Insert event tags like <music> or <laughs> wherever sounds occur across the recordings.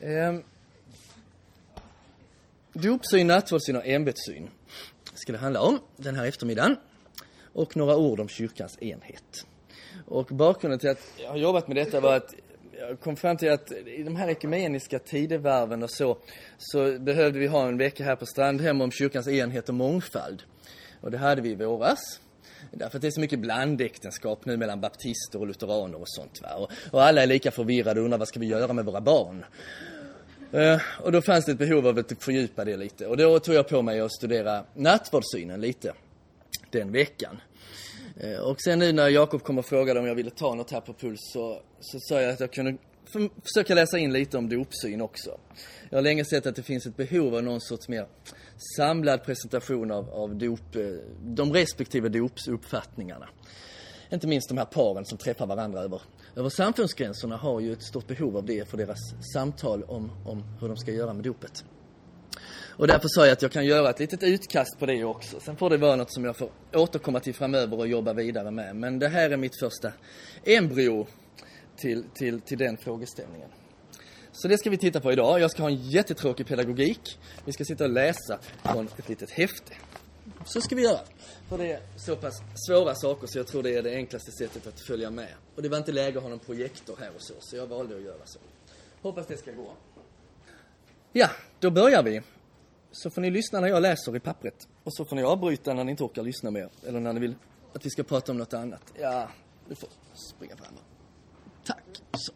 Eh, dopsyn, nattvardssyn och ämbetssyn ska det handla om den här eftermiddagen. Och några ord om kyrkans enhet. Och bakgrunden till att jag har jobbat med detta var att jag kom fram till att i de här ekumeniska tidevarven och så, så behövde vi ha en vecka här på Strandhem om kyrkans enhet och mångfald. Och det hade vi i våras. Därför att det är så mycket blandäktenskap nu mellan baptister och lutheraner och sånt. Va? Och, och alla är lika förvirrade och undrar vad ska vi göra med våra barn? Uh, och då fanns det ett behov av att fördjupa det lite. Och då tog jag på mig att studera nattvardssynen lite den veckan. Uh, och sen nu när Jakob kom och frågade om jag ville ta något här på Puls så, så sa jag att jag kunde försöka läsa in lite om dopsyn också. Jag har länge sett att det finns ett behov av någon sorts mer samlad presentation av, av dop, eh, de respektive dopsuppfattningarna. Inte minst de här paren som träffar varandra över, över samfundsgränserna har ju ett stort behov av det för deras samtal om, om hur de ska göra med dopet. Och därför sa jag att jag kan göra ett litet utkast på det också. Sen får det vara något som jag får återkomma till framöver och jobba vidare med. Men det här är mitt första embryo till, till, till den frågeställningen. Så det ska vi titta på idag. Jag ska ha en jättetråkig pedagogik. Vi ska sitta och läsa från ett litet häfte. Så ska vi göra. För det är så pass svåra saker så jag tror det är det enklaste sättet att följa med. Och det var inte läge att ha någon projektor här och så, så jag valde att göra så. Hoppas det ska gå. Ja, då börjar vi. Så får ni lyssna när jag läser i pappret. Och så får ni avbryta när ni inte orkar lyssna mer. Eller när ni vill att vi ska prata om något annat. Ja, du får springa fram. Tack. Så.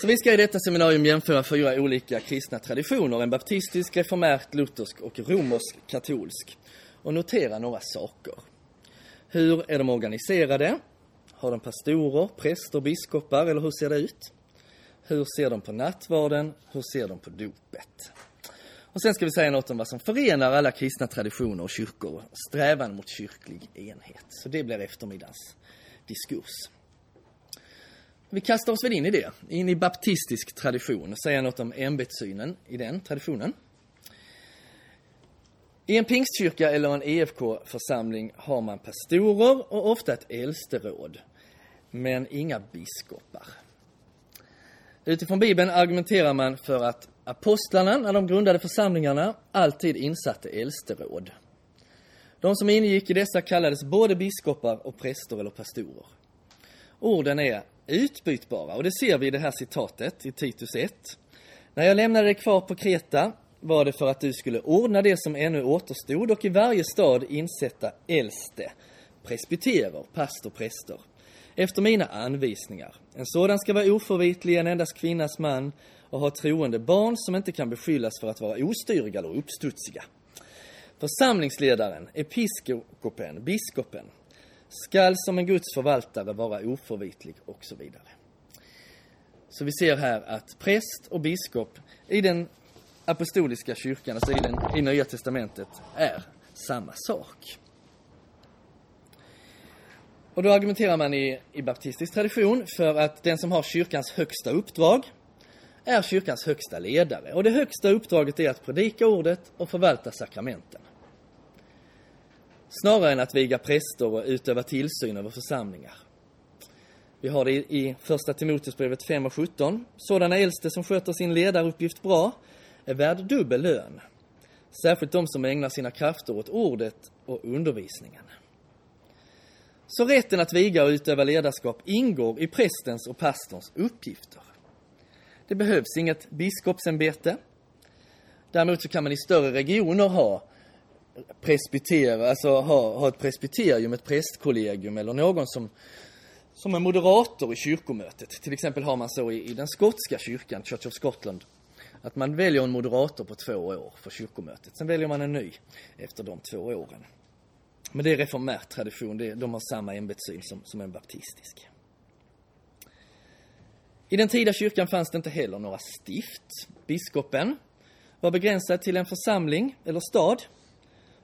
Så vi ska i detta seminarium jämföra fyra olika kristna traditioner. En baptistisk, reformärt, luthersk och romersk katolsk. Och notera några saker. Hur är de organiserade? Har de pastorer, präster, biskopar eller hur ser det ut? Hur ser de på nattvarden? Hur ser de på dopet? Och sen ska vi säga något om vad som förenar alla kristna traditioner och kyrkor. Strävan mot kyrklig enhet. Så det blir eftermiddagens diskurs. Vi kastar oss väl in i det, in i baptistisk tradition och säger något om ämbetssynen i den traditionen. I en pingstkyrka eller en EFK-församling har man pastorer och ofta ett äldsteråd, men inga biskopar. Utifrån Bibeln argumenterar man för att apostlarna, när de grundade församlingarna, alltid insatte äldsteråd. De som ingick i dessa kallades både biskopar och präster eller pastorer. Orden är utbytbara och det ser vi i det här citatet i Titus 1. När jag lämnade dig kvar på Kreta var det för att du skulle ordna det som ännu återstod och i varje stad insätta äldste, presbyterer, pastor, präster, efter mina anvisningar. En sådan ska vara oförvitlig, en endast kvinnas man och ha troende barn som inte kan beskyllas för att vara ostyriga eller uppstudsiga. Församlingsledaren, episkopen, biskopen, skall som en Guds förvaltare vara oförvitlig och så vidare. Så vi ser här att präst och biskop i den apostoliska kyrkan, alltså i, den, i Nya Testamentet, är samma sak. Och då argumenterar man i, i baptistisk tradition för att den som har kyrkans högsta uppdrag är kyrkans högsta ledare. Och det högsta uppdraget är att predika ordet och förvalta sakramenten snarare än att viga präster och utöva tillsyn över församlingar. Vi har det i första Timoteusbrevet 5 och 17. Sådana äldste som sköter sin ledaruppgift bra är värd dubbel lön. Särskilt de som ägnar sina krafter åt ordet och undervisningen. Så rätten att viga och utöva ledarskap ingår i prästens och pastorns uppgifter. Det behövs inget biskopsämbete. Däremot så kan man i större regioner ha presbytera, alltså ha, ha ett presbyterium, ett prästkollegium eller någon som, som är moderator i kyrkomötet. Till exempel har man så i, i den skotska kyrkan, Church of Scotland, att man väljer en moderator på två år för kyrkomötet. Sen väljer man en ny efter de två åren. Men det är reformär tradition, det, de har samma ämbetssyn som, som en baptistisk. I den tida kyrkan fanns det inte heller några stift. Biskopen var begränsad till en församling eller stad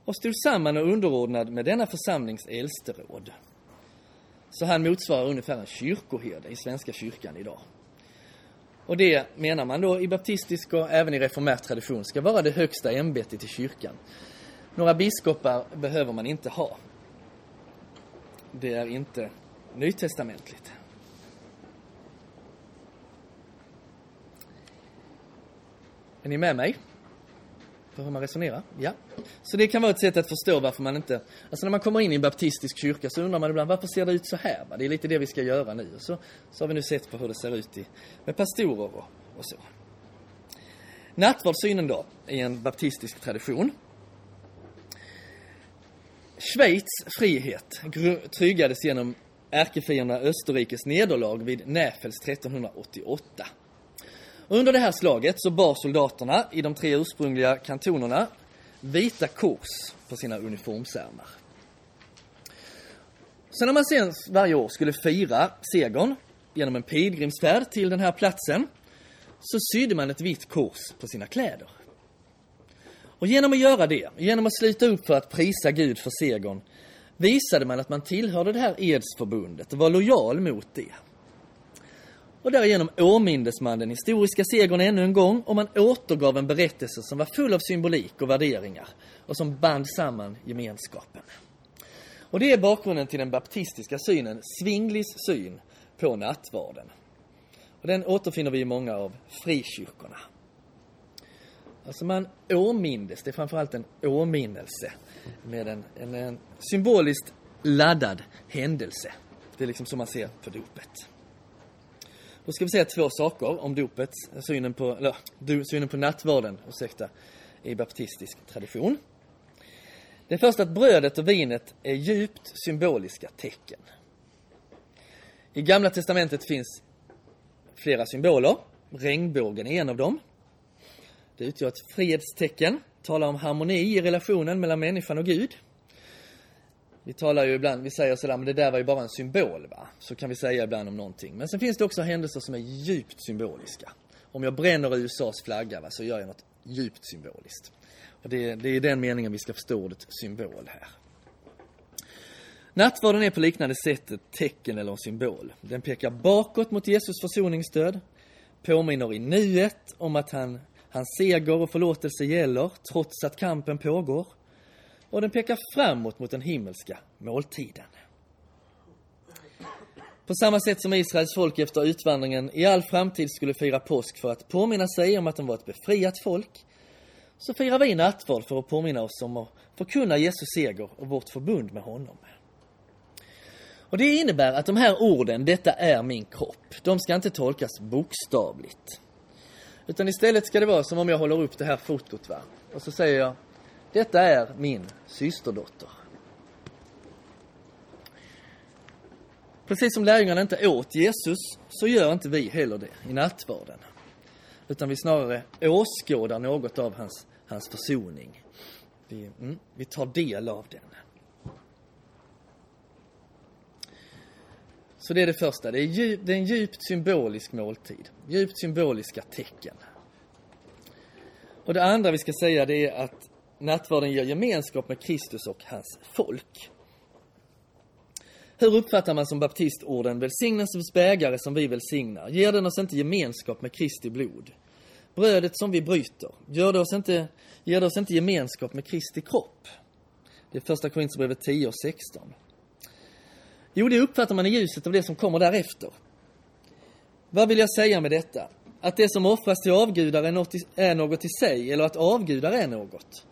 och stod samman och underordnad med denna församlings äldsteråd. Så han motsvarar ungefär en kyrkoherde i Svenska kyrkan idag. Och det menar man då i baptistisk och även i reformär tradition ska vara det högsta ämbetet i kyrkan. Några biskopar behöver man inte ha. Det är inte nytestamentligt. Är ni med mig? På hur man resonerar? Ja. Så det kan vara ett sätt att förstå varför man inte... Alltså när man kommer in i en baptistisk kyrka så undrar man ibland varför ser det ut så här? Va? Det är lite det vi ska göra nu. Och så, så har vi nu sett på hur det ser ut i, med pastorer och, och så. Nattvardssynen då, i en baptistisk tradition. Schweiz frihet tryggades genom ärkefienderna Österrikes nederlag vid Näfels 1388. Under det här slaget så bar soldaterna i de tre ursprungliga kantonerna vita kors på sina uniformsärmar. Så när man sen varje år skulle fira segern genom en pilgrimsfärd till den här platsen så sydde man ett vitt kors på sina kläder. Och genom att göra det, genom att sluta upp för att prisa Gud för segern, visade man att man tillhörde det här edsförbundet och var lojal mot det. Och därigenom åmindes man den historiska segern ännu en gång och man återgav en berättelse som var full av symbolik och värderingar och som band samman gemenskapen. Och det är bakgrunden till den baptistiska synen, Svinglis syn på nattvarden. Och den återfinner vi i många av frikyrkorna. Alltså man åmindes, det är framförallt en åminnelse med en, en, en symboliskt laddad händelse. Det är liksom så man ser på dopet. Då ska vi säga två saker om dopet, synen på, eller, synen på nattvarden, ursäkta, i baptistisk tradition. Det första att brödet och vinet är djupt symboliska tecken. I Gamla Testamentet finns flera symboler. Regnbågen är en av dem. Det utgör ett fredstecken, talar om harmoni i relationen mellan människan och Gud. Vi talar ju ibland, vi säger sådär, men det där var ju bara en symbol va. Så kan vi säga ibland om någonting. Men sen finns det också händelser som är djupt symboliska. Om jag bränner USAs flagga va, så gör jag något djupt symboliskt. Och det, det är i den meningen vi ska förstå ordet symbol här. Nattvarden är på liknande sätt ett tecken eller en symbol. Den pekar bakåt mot Jesus försoningsdöd, påminner i nuet om att han, hans seger och förlåtelse gäller trots att kampen pågår. Och den pekar framåt mot den himmelska måltiden. På samma sätt som Israels folk efter utvandringen i all framtid skulle fira påsk för att påminna sig om att de var ett befriat folk, så firar vi nattvard för att påminna oss om att förkunna Jesu seger och vårt förbund med honom. Och det innebär att de här orden, detta är min kropp, de ska inte tolkas bokstavligt. Utan istället ska det vara som om jag håller upp det här fotot va. Och så säger jag, detta är min systerdotter. Precis som lärjungarna inte åt Jesus, så gör inte vi heller det i nattvarden. Utan vi snarare åskådar något av hans, hans försoning. Vi, mm, vi tar del av den. Så det är det första. Det är, djup, det är en djupt symbolisk måltid. Djupt symboliska tecken. Och det andra vi ska säga det är att nattvarden ger gemenskap med Kristus och hans folk. Hur uppfattar man som baptistorden välsignelsens bägare som vi välsignar? Ger den oss inte gemenskap med Kristi blod? Brödet som vi bryter, gör det oss inte, ger det oss inte gemenskap med Kristi kropp? Det är första Korinthierbrevet 10 och 16. Jo, det uppfattar man i ljuset av det som kommer därefter. Vad vill jag säga med detta? Att det som offras till avgudar är något, i, är något i sig, eller att avgudar är något?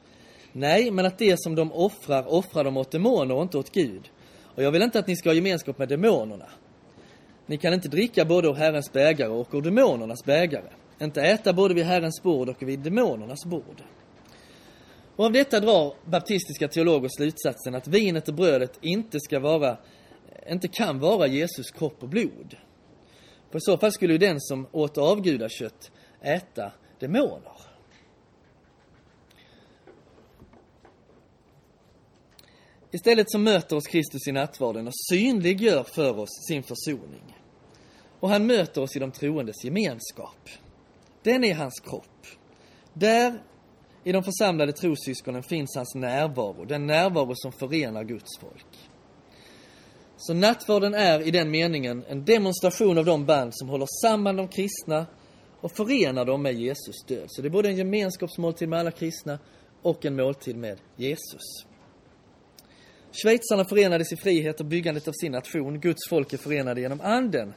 Nej, men att det som de offrar, offrar de åt demoner och inte åt Gud. Och jag vill inte att ni ska ha gemenskap med demonerna. Ni kan inte dricka både ur Herrens bägare och ur demonernas bägare. Inte äta både vid Herrens bord och vid demonernas bord. Och av detta drar baptistiska teologer slutsatsen att vinet och brödet inte ska vara inte kan vara Jesus kropp och blod. För i så fall skulle ju den som åt avgudakött äta demoner. Istället så möter oss Kristus i nattvarden och synliggör för oss sin försoning. Och han möter oss i de troendes gemenskap. Den är hans kropp. Där, i de församlade trossyskonen, finns hans närvaro. Den närvaro som förenar Guds folk. Så nattvarden är i den meningen en demonstration av de band som håller samman de kristna och förenar dem med Jesus död. Så det är både en gemenskapsmåltid med alla kristna och en måltid med Jesus. Schweizarna förenades i frihet och byggandet av sin nation. Guds folk är förenade genom anden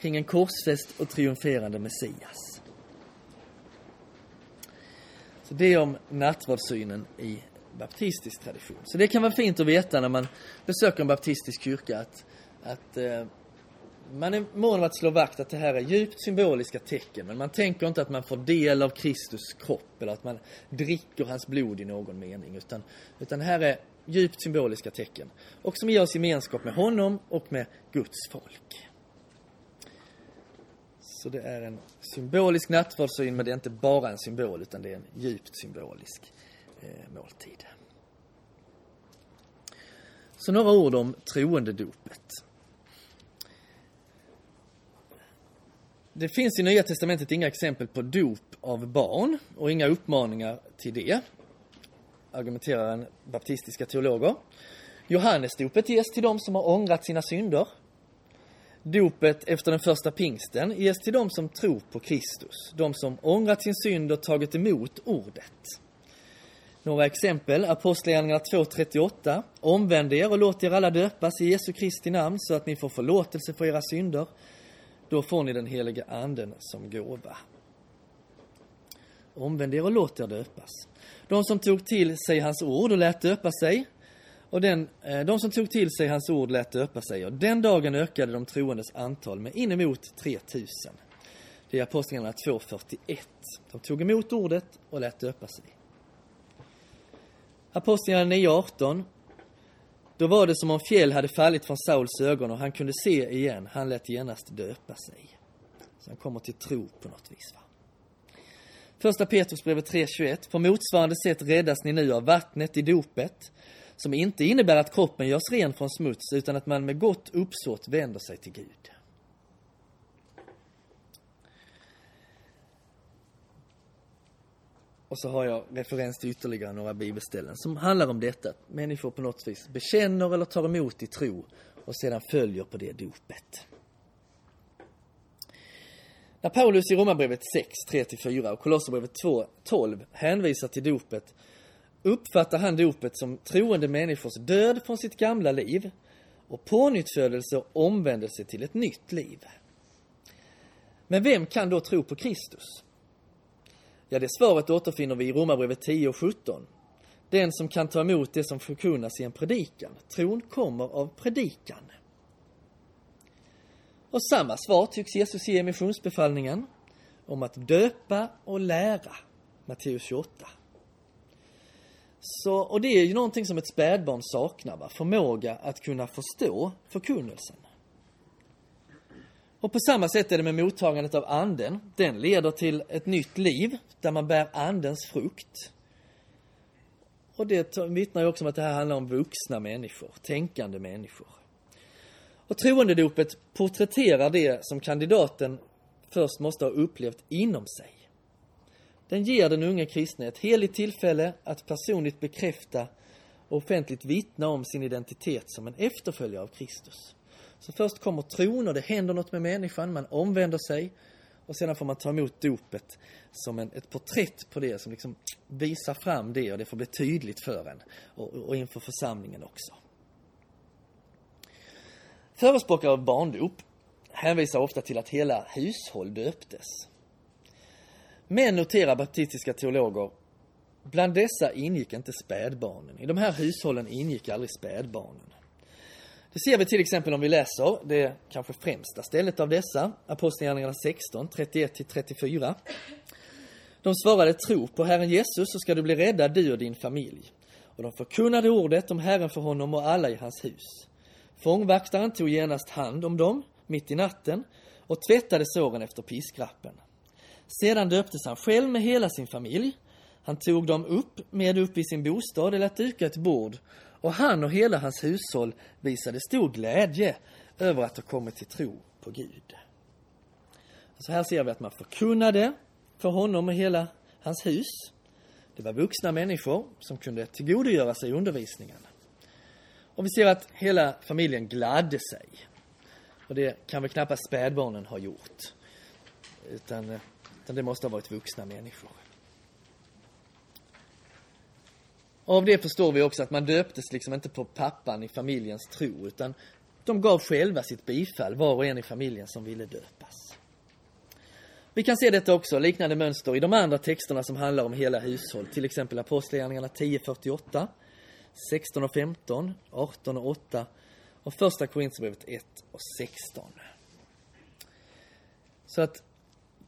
kring en korsfäst och triumferande Messias. Så det är om nattvardssynen i baptistisk tradition. Så det kan vara fint att veta när man besöker en baptistisk kyrka att, att eh, man är mån om att slå vakt att det här är djupt symboliska tecken. Men man tänker inte att man får del av Kristus kropp eller att man dricker hans blod i någon mening. Utan, utan det här är djupt symboliska tecken. Och som ger oss gemenskap med honom och med Guds folk. Så det är en symbolisk nattvardssyn, men det är inte bara en symbol, utan det är en djupt symbolisk eh, måltid. Så några ord om troendedopet. Det finns i Nya Testamentet inga exempel på dop av barn och inga uppmaningar till det, argumenterar en baptistiska teologer. Johannesdopet ges till dem som har ångrat sina synder. Dopet efter den första pingsten ges till dem som tror på Kristus, de som ångrat sin synd och tagit emot ordet. Några exempel, Apostlagärningarna 2.38. Omvänd er och låt er alla döpas i Jesu Kristi namn så att ni får förlåtelse för era synder. Då får ni den helige anden som gåva. Omvänd er och låt er döpas. De som tog till sig hans ord och lät döpa sig, och den, eh, de som tog till sig hans ord lät döpa sig, och den dagen ökade de troendes antal med inemot 3000. Det är Apostlagärningarna 2.41. De tog emot ordet och lät döpa sig. Apostlagärningarna 9.18. Då var det som om fjäll hade fallit från Sauls ögon och han kunde se igen. Han lät genast döpa sig. Så han kommer till tro på något vis. Va? Första Petrusbrevet 3.21. På motsvarande sätt räddas ni nu av vattnet i dopet, som inte innebär att kroppen görs ren från smuts, utan att man med gott uppsåt vänder sig till Gud. Och så har jag referens till ytterligare några bibelställen som handlar om detta. Att människor på något vis bekänner eller tar emot i tro och sedan följer på det dopet. När Paulus i Romarbrevet 6, 3-4 och Kolosserbrevet 2, 12 hänvisar till dopet uppfattar han dopet som troende människors död från sitt gamla liv och pånyttfödelse och omvändelse till ett nytt liv. Men vem kan då tro på Kristus? Ja, det svaret återfinner vi i Romarbrevet 10 och 17. Den som kan ta emot det som förkunnas i en predikan. Tron kommer av predikan. Och samma svar tycks Jesus ge i missionsbefallningen om att döpa och lära. Matteus 28. Så, och det är ju någonting som ett spädbarn saknar, va? förmåga att kunna förstå förkunnelsen. Och på samma sätt är det med mottagandet av anden. Den leder till ett nytt liv där man bär andens frukt. Och det vittnar ju också om att det här handlar om vuxna människor, tänkande människor. Och troendedopet porträtterar det som kandidaten först måste ha upplevt inom sig. Den ger den unge kristne ett heligt tillfälle att personligt bekräfta och offentligt vittna om sin identitet som en efterföljare av Kristus. Så först kommer tron och det händer något med människan, man omvänder sig och sedan får man ta emot dopet som en, ett porträtt på det som liksom visar fram det och det får bli tydligt för en och, och inför församlingen också. Förespråkare av barndop hänvisar ofta till att hela hushåll döptes. Men noterar baptistiska teologer, bland dessa ingick inte spädbarnen. I de här hushållen ingick aldrig spädbarnen. Det ser vi till exempel om vi läser det kanske främsta stället av dessa, Apostlagärningarna 16, 31-34. De svarade tro på Herren Jesus så ska du bli räddad du och din familj. Och de förkunnade ordet om Herren för honom och alla i hans hus. Fångvaktaren tog genast hand om dem mitt i natten och tvättade såren efter piskrappen. Sedan döptes han själv med hela sin familj. Han tog dem upp med upp i sin bostad och lät duka ett bord och han och hela hans hushåll visade stor glädje över att ha kommit till tro på Gud. Så här ser vi att man förkunnade för honom och hela hans hus. Det var vuxna människor som kunde tillgodogöra sig undervisningen. Och vi ser att hela familjen gladde sig. Och det kan väl knappast spädbarnen ha gjort. Utan, eh, utan det måste ha varit vuxna människor. Av det förstår vi också att man döptes liksom inte på pappan i familjens tro, utan de gav själva sitt bifall, var och en i familjen som ville döpas. Vi kan se detta också, liknande mönster, i de andra texterna som handlar om hela hushåll. Till exempel Apostlagärningarna 10.48, 16 och 15, 18 och 8 och Första Korinthierbrevet 1 och 16. Så att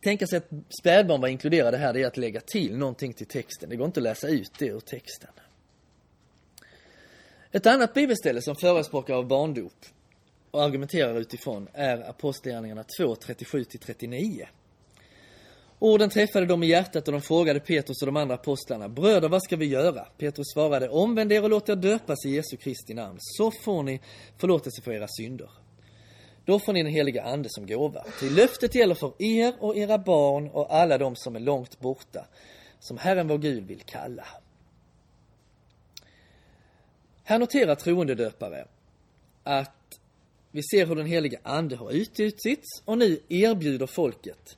tänka sig att spädbarn var inkluderade här, det är att lägga till någonting till texten. Det går inte att läsa ut det ur texten. Ett annat bibelställe som förespråkar av barndop och argumenterar utifrån är Apostlagärningarna 2, 37-39. Orden träffade dem i hjärtat och de frågade Petrus och de andra apostlarna, bröder vad ska vi göra? Petrus svarade, omvänd er och låt er döpas i Jesu Kristi namn, så får ni förlåtelse för era synder. Då får ni den heliga Ande som gåva. Till löftet gäller för er och era barn och alla de som är långt borta, som Herren vår Gud vill kalla. Här noterar troendedöpare att vi ser hur den heliga Ande har utgjutits och nu erbjuder folket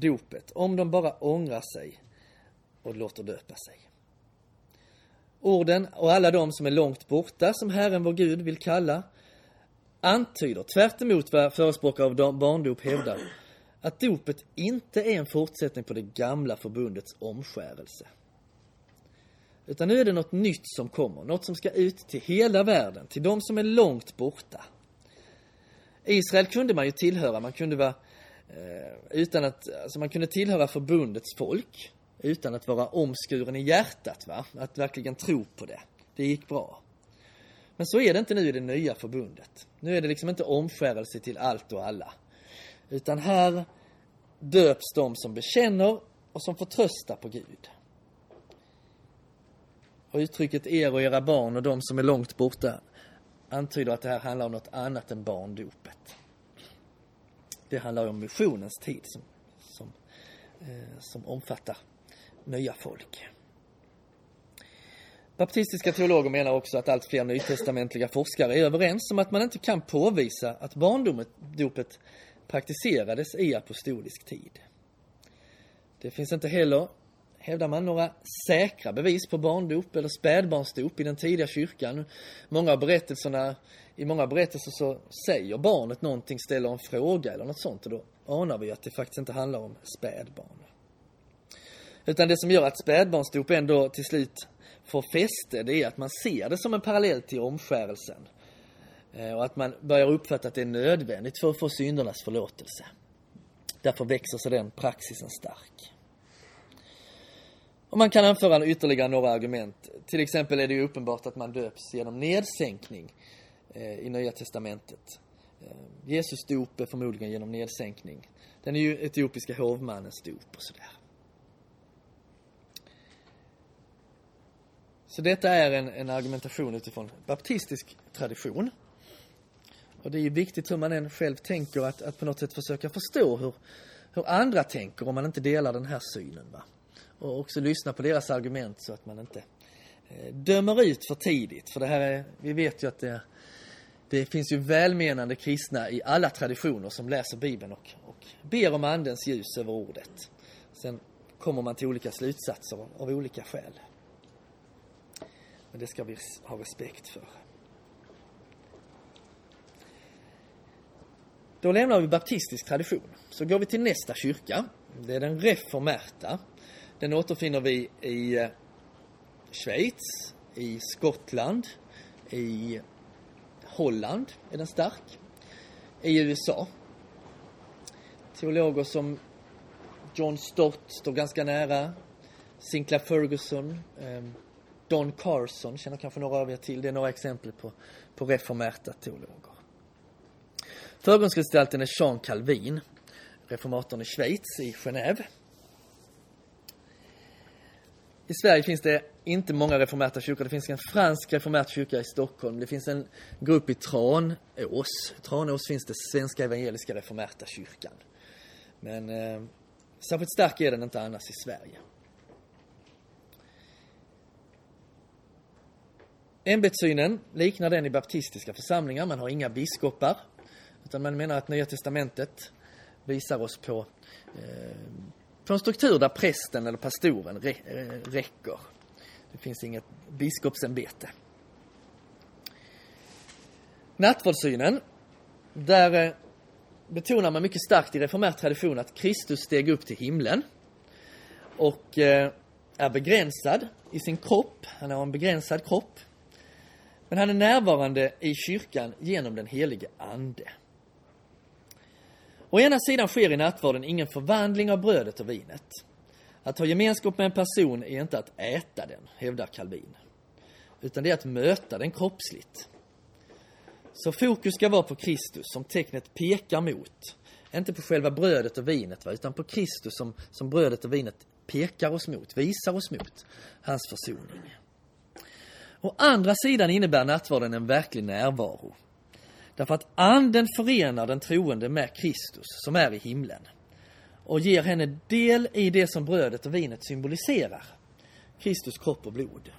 dopet om de bara ångrar sig och låter döpa sig. Orden och alla de som är långt borta, som Herren vår Gud vill kalla, antyder, tvärt vad förespråkare av barndop hävdar, att dopet inte är en fortsättning på det gamla förbundets omskärelse. Utan nu är det något nytt som kommer, något som ska ut till hela världen, till de som är långt borta. Israel kunde man ju tillhöra, man kunde vara Eh, utan att, alltså man kunde tillhöra förbundets folk utan att vara omskuren i hjärtat, va? Att verkligen tro på det. Det gick bra. Men så är det inte nu i det nya förbundet. Nu är det liksom inte omskärelse till allt och alla. Utan här döps de som bekänner och som förtröstar på Gud. Och uttrycket er och era barn och de som är långt borta antyder att det här handlar om något annat än barndopet. Det handlar om missionens tid som, som, eh, som omfattar nya folk. Baptistiska teologer menar också att allt fler nytestamentliga forskare är överens om att man inte kan påvisa att barndopet praktiserades i apostolisk tid. Det finns inte heller, hävdar man, några säkra bevis på barndop eller spädbarnsdop i den tidiga kyrkan. Många av berättelserna, i många berättelser så säger barnet någonting, ställer en fråga eller något sånt och då anar vi att det faktiskt inte handlar om spädbarn. Utan det som gör att spädbarnsdop ändå till slut får fäste, det är att man ser det som en parallell till omskärelsen. Eh, och att man börjar uppfatta att det är nödvändigt för att få syndernas förlåtelse. Därför växer sig den praxisen stark. Och man kan anföra ytterligare några argument. Till exempel är det ju uppenbart att man döps genom nedsänkning Eh, i Nya Testamentet. Eh, Jesus dop är förmodligen genom nedsänkning. Den är ju etiopiska hovmannens dop och sådär. Så detta är en, en argumentation utifrån baptistisk tradition. Och det är ju viktigt hur man än själv tänker att, att på något sätt försöka förstå hur, hur andra tänker om man inte delar den här synen. Va? Och också lyssna på deras argument så att man inte eh, dömer ut för tidigt. För det här är, vi vet ju att det, det finns ju välmenande kristna i alla traditioner som läser Bibeln och, och ber om Andens ljus över ordet. Sen kommer man till olika slutsatser av olika skäl. Men det ska vi ha respekt för. Då lämnar vi baptistisk tradition. Så går vi till nästa kyrka. Det är den reformerta. Den återfinner vi i eh, Schweiz, i Skottland, i Holland är den stark, i USA. Teologer som John Stott står ganska nära, Sinclair Ferguson, ehm, Don Carson känner kanske några av er till. Det är några exempel på, på reformerta teologer. Förgrundsgestalten är Jean Calvin, reformatorn i Schweiz, i Genève. I Sverige finns det inte många reformerta kyrkor. Det finns en fransk reformert kyrka i Stockholm. Det finns en grupp i Tranås. i Tranås finns det Svenska Evangeliska Reformerta Kyrkan. Men eh, särskilt stark är den inte annars i Sverige. Ämbetssynen liknar den i baptistiska församlingar. Man har inga biskopar. Utan man menar att Nya Testamentet visar oss på, eh, Få en struktur där prästen eller pastoren räcker. Det finns inget biskopsämbete. Nattvardssynen, där eh, betonar man mycket starkt i reformär tradition att Kristus steg upp till himlen och eh, är begränsad i sin kropp. Han har en begränsad kropp. Men han är närvarande i kyrkan genom den helige Ande. Å ena sidan sker i nattvarden ingen förvandling av brödet och vinet. Att ha gemenskap med en person är inte att äta den, hävdar Calvin. Utan det är att möta den kroppsligt. Så fokus ska vara på Kristus som tecknet pekar mot. Inte på själva brödet och vinet, va? utan på Kristus som, som brödet och vinet pekar oss mot, visar oss mot. Hans försoning. Å andra sidan innebär nattvarden en verklig närvaro. Därför att anden förenar den troende med Kristus som är i himlen och ger henne del i det som brödet och vinet symboliserar. Kristus kropp och blod.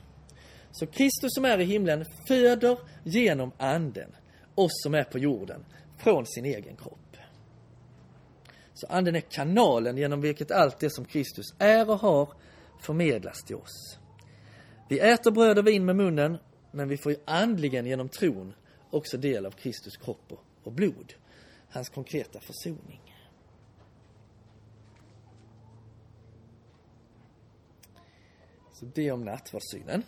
Så Kristus som är i himlen föder genom anden oss som är på jorden från sin egen kropp. Så anden är kanalen genom vilket allt det som Kristus är och har förmedlas till oss. Vi äter bröd och vin med munnen, men vi får ju andligen genom tron också del av Kristus kropp och blod. Hans konkreta försoning. Så det om nattvardssynen.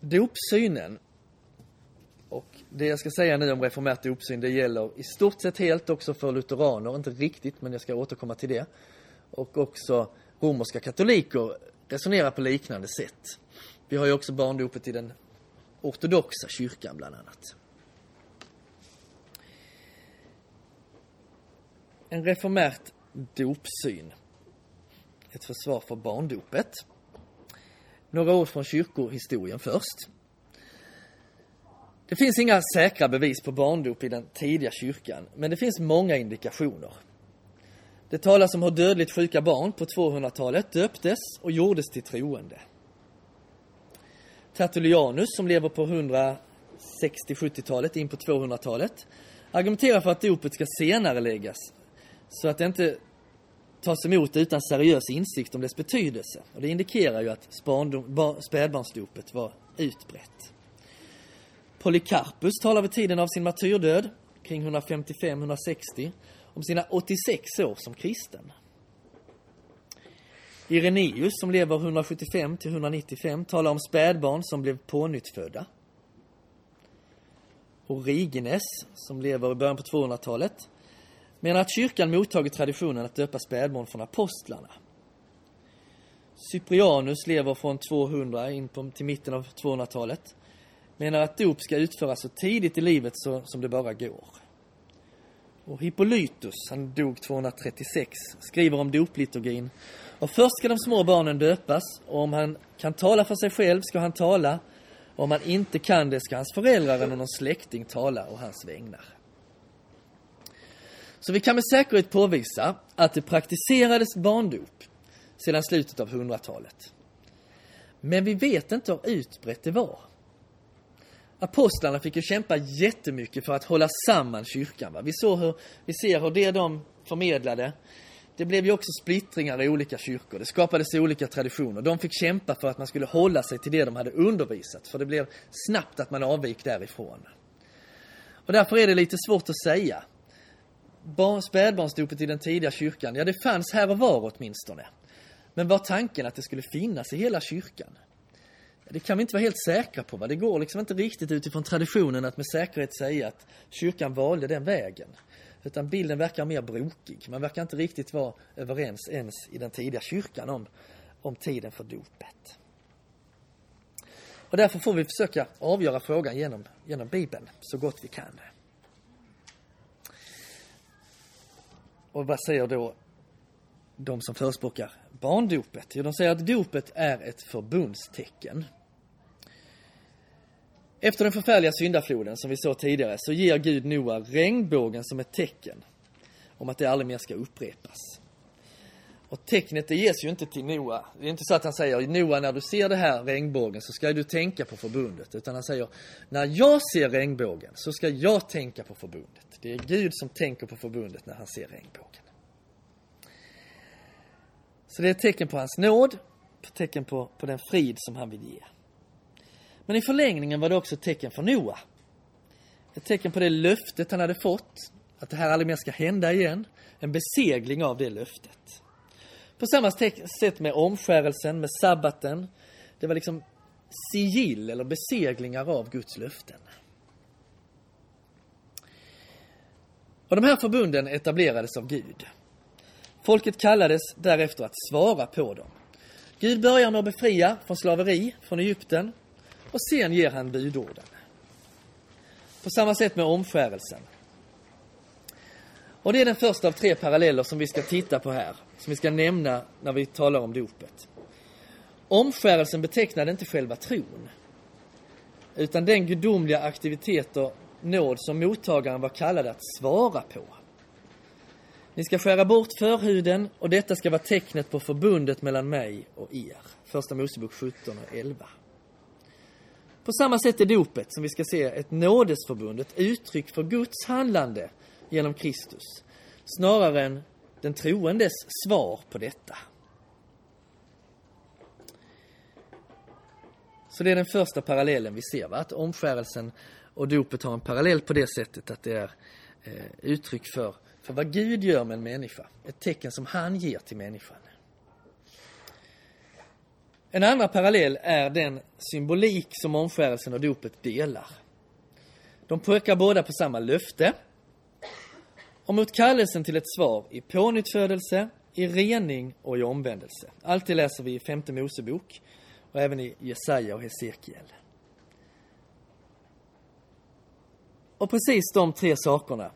Dopsynen. Och det jag ska säga nu om reformärt dopsyn, det gäller i stort sett helt också för lutheraner, inte riktigt, men jag ska återkomma till det. Och också romerska katoliker resonerar på liknande sätt. Vi har ju också barndopet i den ortodoxa kyrkan bland annat. En reformärt dopsyn. Ett försvar för barndopet. Några ord från kyrkohistorien först. Det finns inga säkra bevis på barndop i den tidiga kyrkan, men det finns många indikationer. Det talas om hur dödligt sjuka barn på 200-talet döptes och gjordes till troende. Tertullianus, som lever på 160-70-talet in på 200-talet, argumenterar för att dopet ska senare läggas så att det inte tas emot utan seriös insikt om dess betydelse. Och det indikerar ju att spädbarnsdopet var utbrett. Polycarpus talar vid tiden av sin martyrdöd, kring 155-160, om sina 86 år som kristen. Ireneus, som lever 175 till 195, talar om spädbarn som blev pånyttfödda. Origenes, som lever i början på 200-talet, menar att kyrkan mottagit traditionen att döpa spädbarn från apostlarna. Cyprianus lever från 200 in på, till mitten av 200-talet. Menar att dop ska utföras så tidigt i livet så, som det bara går. Och Hippolytus, han dog 236, skriver om dopliturgin. Och först ska de små barnen döpas och om han kan tala för sig själv ska han tala. Och om han inte kan det ska hans föräldrar eller någon släkting tala och hans vägnar. Så vi kan med säkerhet påvisa att det praktiserades barndop sedan slutet av 100-talet. Men vi vet inte hur utbrett det var. Apostlarna fick ju kämpa jättemycket för att hålla samman kyrkan. Va? Vi, såg hur, vi ser hur det de förmedlade, det blev ju också splittringar i olika kyrkor. Det skapades olika traditioner. De fick kämpa för att man skulle hålla sig till det de hade undervisat, för det blev snabbt att man avvik därifrån. Och därför är det lite svårt att säga. Spädbarnsdopet i den tidiga kyrkan, ja det fanns här och var åtminstone. Men var tanken att det skulle finnas i hela kyrkan? Det kan vi inte vara helt säkra på. Va? Det går liksom inte riktigt utifrån traditionen att med säkerhet säga att kyrkan valde den vägen. Utan bilden verkar mer brokig. Man verkar inte riktigt vara överens ens i den tidiga kyrkan om, om tiden för dopet. Och därför får vi försöka avgöra frågan genom, genom Bibeln så gott vi kan. Och vad säger då de som förespråkar barndopet? Jo, de säger att dopet är ett förbundstecken. Efter den förfärliga syndafloden som vi såg tidigare så ger Gud Noa regnbågen som ett tecken om att det aldrig mer ska upprepas. Och tecknet det ges ju inte till Noa. Det är inte så att han säger Noa när du ser det här regnbågen så ska du tänka på förbundet. Utan han säger när jag ser regnbågen så ska jag tänka på förbundet. Det är Gud som tänker på förbundet när han ser regnbågen. Så det är ett tecken på hans nåd, ett tecken på, på den frid som han vill ge. Men i förlängningen var det också ett tecken för Noa. Ett tecken på det löftet han hade fått, att det här aldrig mer ska hända igen. En besegling av det löftet. På samma sätt med omskärelsen, med sabbaten. Det var liksom sigill eller beseglingar av Guds löften. Och de här förbunden etablerades av Gud. Folket kallades därefter att svara på dem. Gud börjar med att befria från slaveri från Egypten och sen ger han budorden. På samma sätt med omskärelsen. Och det är den första av tre paralleller som vi ska titta på här, som vi ska nämna när vi talar om dopet. Omskärelsen betecknade inte själva tron, utan den gudomliga aktivitet och nåd som mottagaren var kallad att svara på. Ni ska skära bort förhuden och detta ska vara tecknet på förbundet mellan mig och er. Första Mosebok 17 och 11. På samma sätt är dopet, som vi ska se, ett nådesförbund, ett uttryck för Guds handlande genom Kristus, snarare än den troendes svar på detta. Så det är den första parallellen vi ser, va? att omskärelsen och dopet har en parallell på det sättet att det är eh, uttryck för, för vad Gud gör med en människa. Ett tecken som han ger till människan. En andra parallell är den symbolik som omskärelsen och dopet delar. De pekar båda på samma löfte och mot kallelsen till ett svar i pånyttfödelse, i rening och i omvändelse. Allt det läser vi i femte Mosebok och även i Jesaja och Hesekiel. Och precis de tre sakerna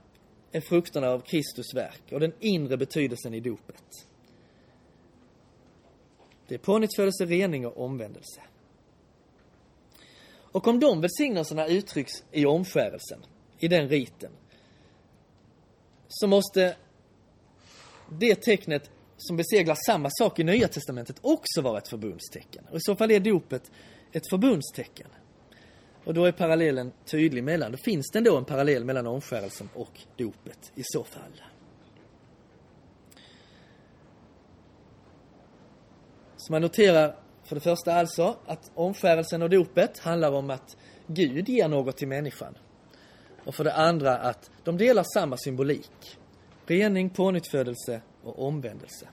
är frukterna av Kristus verk och den inre betydelsen i dopet. Det är pånyttfödelse, rening och omvändelse. Och om de välsignelserna uttrycks i omskärelsen, i den riten, så måste det tecknet som beseglar samma sak i Nya Testamentet också vara ett förbundstecken. Och i så fall är dopet ett förbundstecken. Och då är parallellen tydlig mellan, då finns det ändå en parallell mellan omskärelsen och dopet i så fall. Så man noterar för det första alltså att omskärelsen och dopet handlar om att Gud ger något till människan. Och för det andra att de delar samma symbolik. Rening, pånyttfödelse och omvändelse.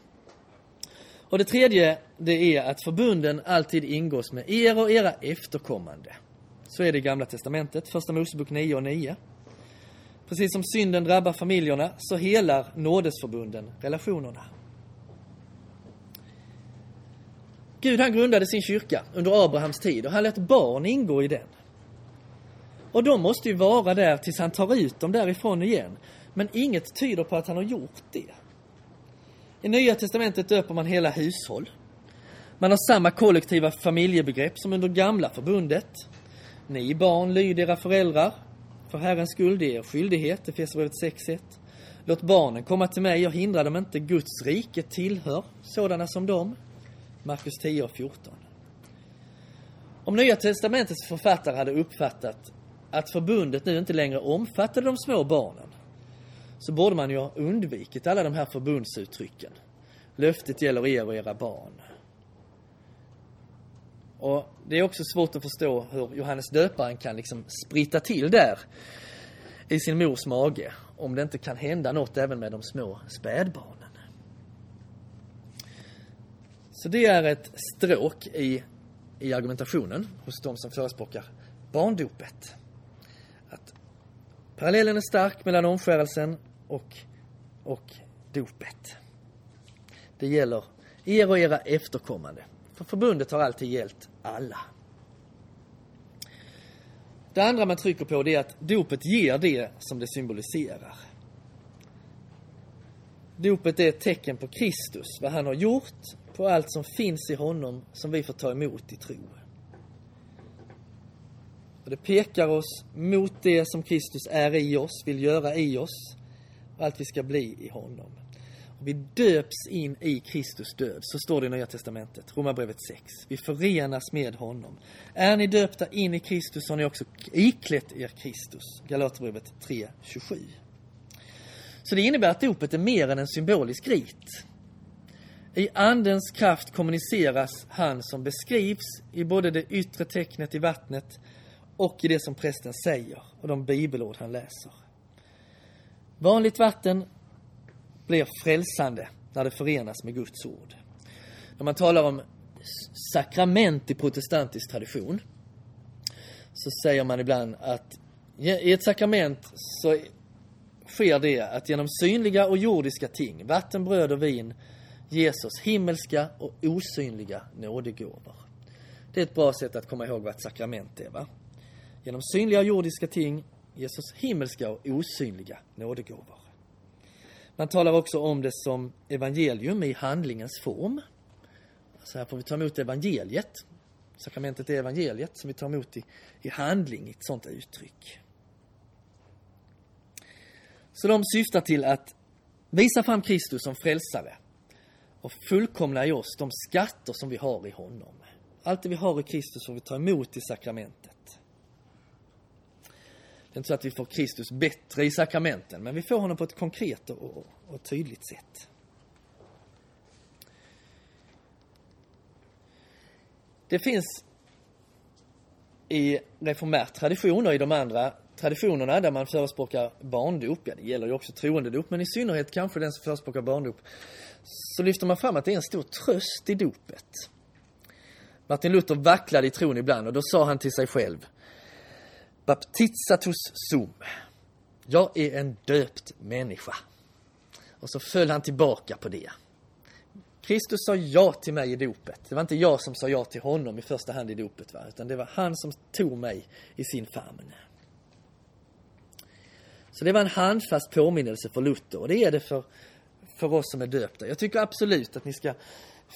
Och det tredje, det är att förbunden alltid ingås med er och era efterkommande. Så är det i Gamla Testamentet, Första Mosebok 9 och 9. Precis som synden drabbar familjerna så helar nådesförbunden relationerna. Gud han grundade sin kyrka under Abrahams tid och han lät barn ingå i den. Och de måste ju vara där tills han tar ut dem därifrån igen. Men inget tyder på att han har gjort det. I Nya Testamentet döper man hela hushåll. Man har samma kollektiva familjebegrepp som under Gamla förbundet. Ni barn, lyd era föräldrar. För Herrens skull, det är er skyldighet, Efesierbrevet 6.1. Låt barnen komma till mig jag hindrar dem inte, Guds rike tillhör sådana som dem. Markus 10 och 14. Om Nya Testamentets författare hade uppfattat att förbundet nu inte längre omfattade de små barnen så borde man ju ha undvikit alla de här förbundsuttrycken. Löftet gäller er och era barn. Och det är också svårt att förstå hur Johannes döparen kan liksom spritta till där i sin mors mage om det inte kan hända något även med de små spädbarnen. Så det är ett stråk i, i argumentationen hos de som förespråkar barndopet. Att parallellen är stark mellan omskärelsen och, och dopet. Det gäller er och era efterkommande. För förbundet har alltid gällt alla. Det andra man trycker på det är att dopet ger det som det symboliserar. Dopet är ett tecken på Kristus, vad han har gjort, på allt som finns i honom som vi får ta emot i tro. Och det pekar oss mot det som Kristus är i oss, vill göra i oss, och allt vi ska bli i honom. Och vi döps in i Kristus död, så står det i Nya Testamentet, Romarbrevet 6. Vi förenas med honom. Är ni döpta in i Kristus har ni också iklätt er Kristus, Galaterbrevet 3.27. Så det innebär att dopet är mer än en symbolisk rit. I Andens kraft kommuniceras han som beskrivs i både det yttre tecknet i vattnet och i det som prästen säger och de bibelord han läser. Vanligt vatten blir frälsande när det förenas med Guds ord. När man talar om sakrament i protestantisk tradition så säger man ibland att i ett sakrament så sker det att genom synliga och jordiska ting, vatten, bröd och vin, Jesus himmelska och osynliga nådegåvor. Det är ett bra sätt att komma ihåg vad ett sakrament är. Va? Genom synliga och jordiska ting Jesus himmelska och osynliga nådegåvor. Man talar också om det som evangelium i handlingens form. Så här får vi ta emot evangeliet. Sakramentet är evangeliet som vi tar emot i, i handling, i ett sånt uttryck. Så de syftar till att visa fram Kristus som frälsare och fullkomna i oss de skatter som vi har i honom. Allt det vi har i Kristus får vi ta emot i sakramentet. Det är inte så att vi får Kristus bättre i sakramenten, men vi får honom på ett konkret och, och tydligt sätt. Det finns i reformär tradition och i de andra traditionerna där man förespråkar barndop, ja det gäller ju också troendedop, men i synnerhet kanske den som förespråkar barndop, så lyfter man fram att det är en stor tröst i dopet. Martin Luther vacklade i tron ibland och då sa han till sig själv Baptizatus sum. Jag är en döpt människa. Och så föll han tillbaka på det. Kristus sa ja till mig i dopet. Det var inte jag som sa ja till honom i första hand i dopet, va? utan det var han som tog mig i sin famn. Så det var en handfast påminnelse för Luther och det är det för, för oss som är döpta. Jag tycker absolut att ni ska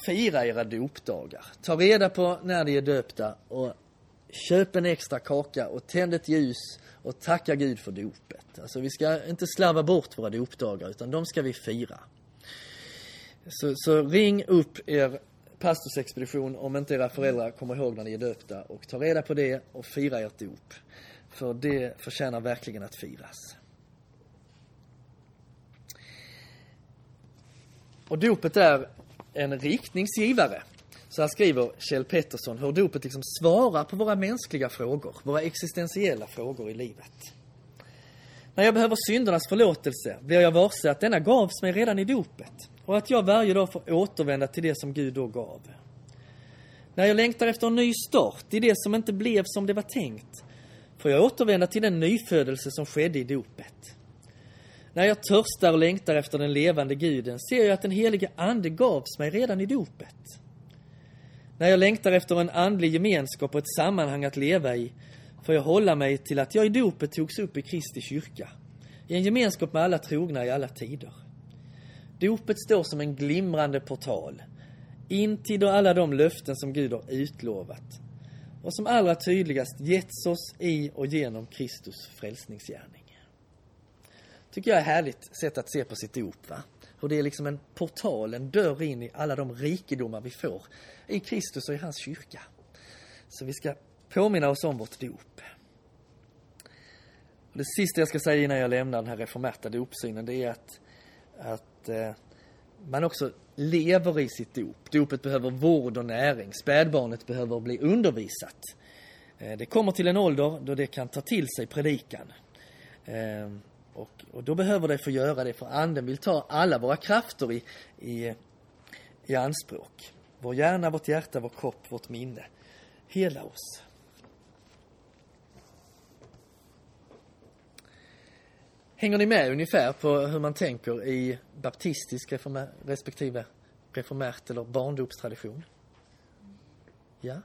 fira era dopdagar. Ta reda på när ni är döpta och köp en extra kaka och tänd ett ljus och tacka Gud för dopet. Alltså vi ska inte slarva bort våra dopdagar utan de ska vi fira. Så, så ring upp er pastorsexpedition om inte era föräldrar kommer ihåg när ni är döpta och ta reda på det och fira ert dop. För det förtjänar verkligen att firas. Och dopet är en riktningsgivare. Så här skriver Kjell Pettersson hur dopet liksom svarar på våra mänskliga frågor, våra existentiella frågor i livet. När jag behöver syndernas förlåtelse blir jag varse att denna gavs mig redan i dopet och att jag varje dag får återvända till det som Gud då gav. När jag längtar efter en ny start i det som inte blev som det var tänkt får jag återvända till den nyfödelse som skedde i dopet. När jag törstar och längtar efter den levande guden ser jag att den helige Ande gavs mig redan i dopet. När jag längtar efter en andlig gemenskap och ett sammanhang att leva i får jag hålla mig till att jag i dopet togs upp i Kristi kyrka, i en gemenskap med alla trogna i alla tider. Dopet står som en glimrande portal in till alla de löften som Gud har utlovat och som allra tydligast getts oss i och genom Kristus frälsningsgärning tycker jag är härligt sätt att se på sitt dop. Va? Hur det är liksom en portal, en dörr in i alla de rikedomar vi får i Kristus och i hans kyrka. Så vi ska påminna oss om vårt dop. Och det sista jag ska säga innan jag lämnar den här reformerta dopsynen det är att, att eh, man också lever i sitt dop. Dopet behöver vård och näring. Spädbarnet behöver bli undervisat. Eh, det kommer till en ålder då det kan ta till sig predikan. Eh, och, och då behöver det få göra det, för anden vill ta alla våra krafter i, i, i anspråk. Vår hjärna, vårt hjärta, vår kropp, vårt minne. Hela oss. Hänger ni med ungefär på hur man tänker i baptistisk reformer, respektive reformärt eller barndopstradition? Ja?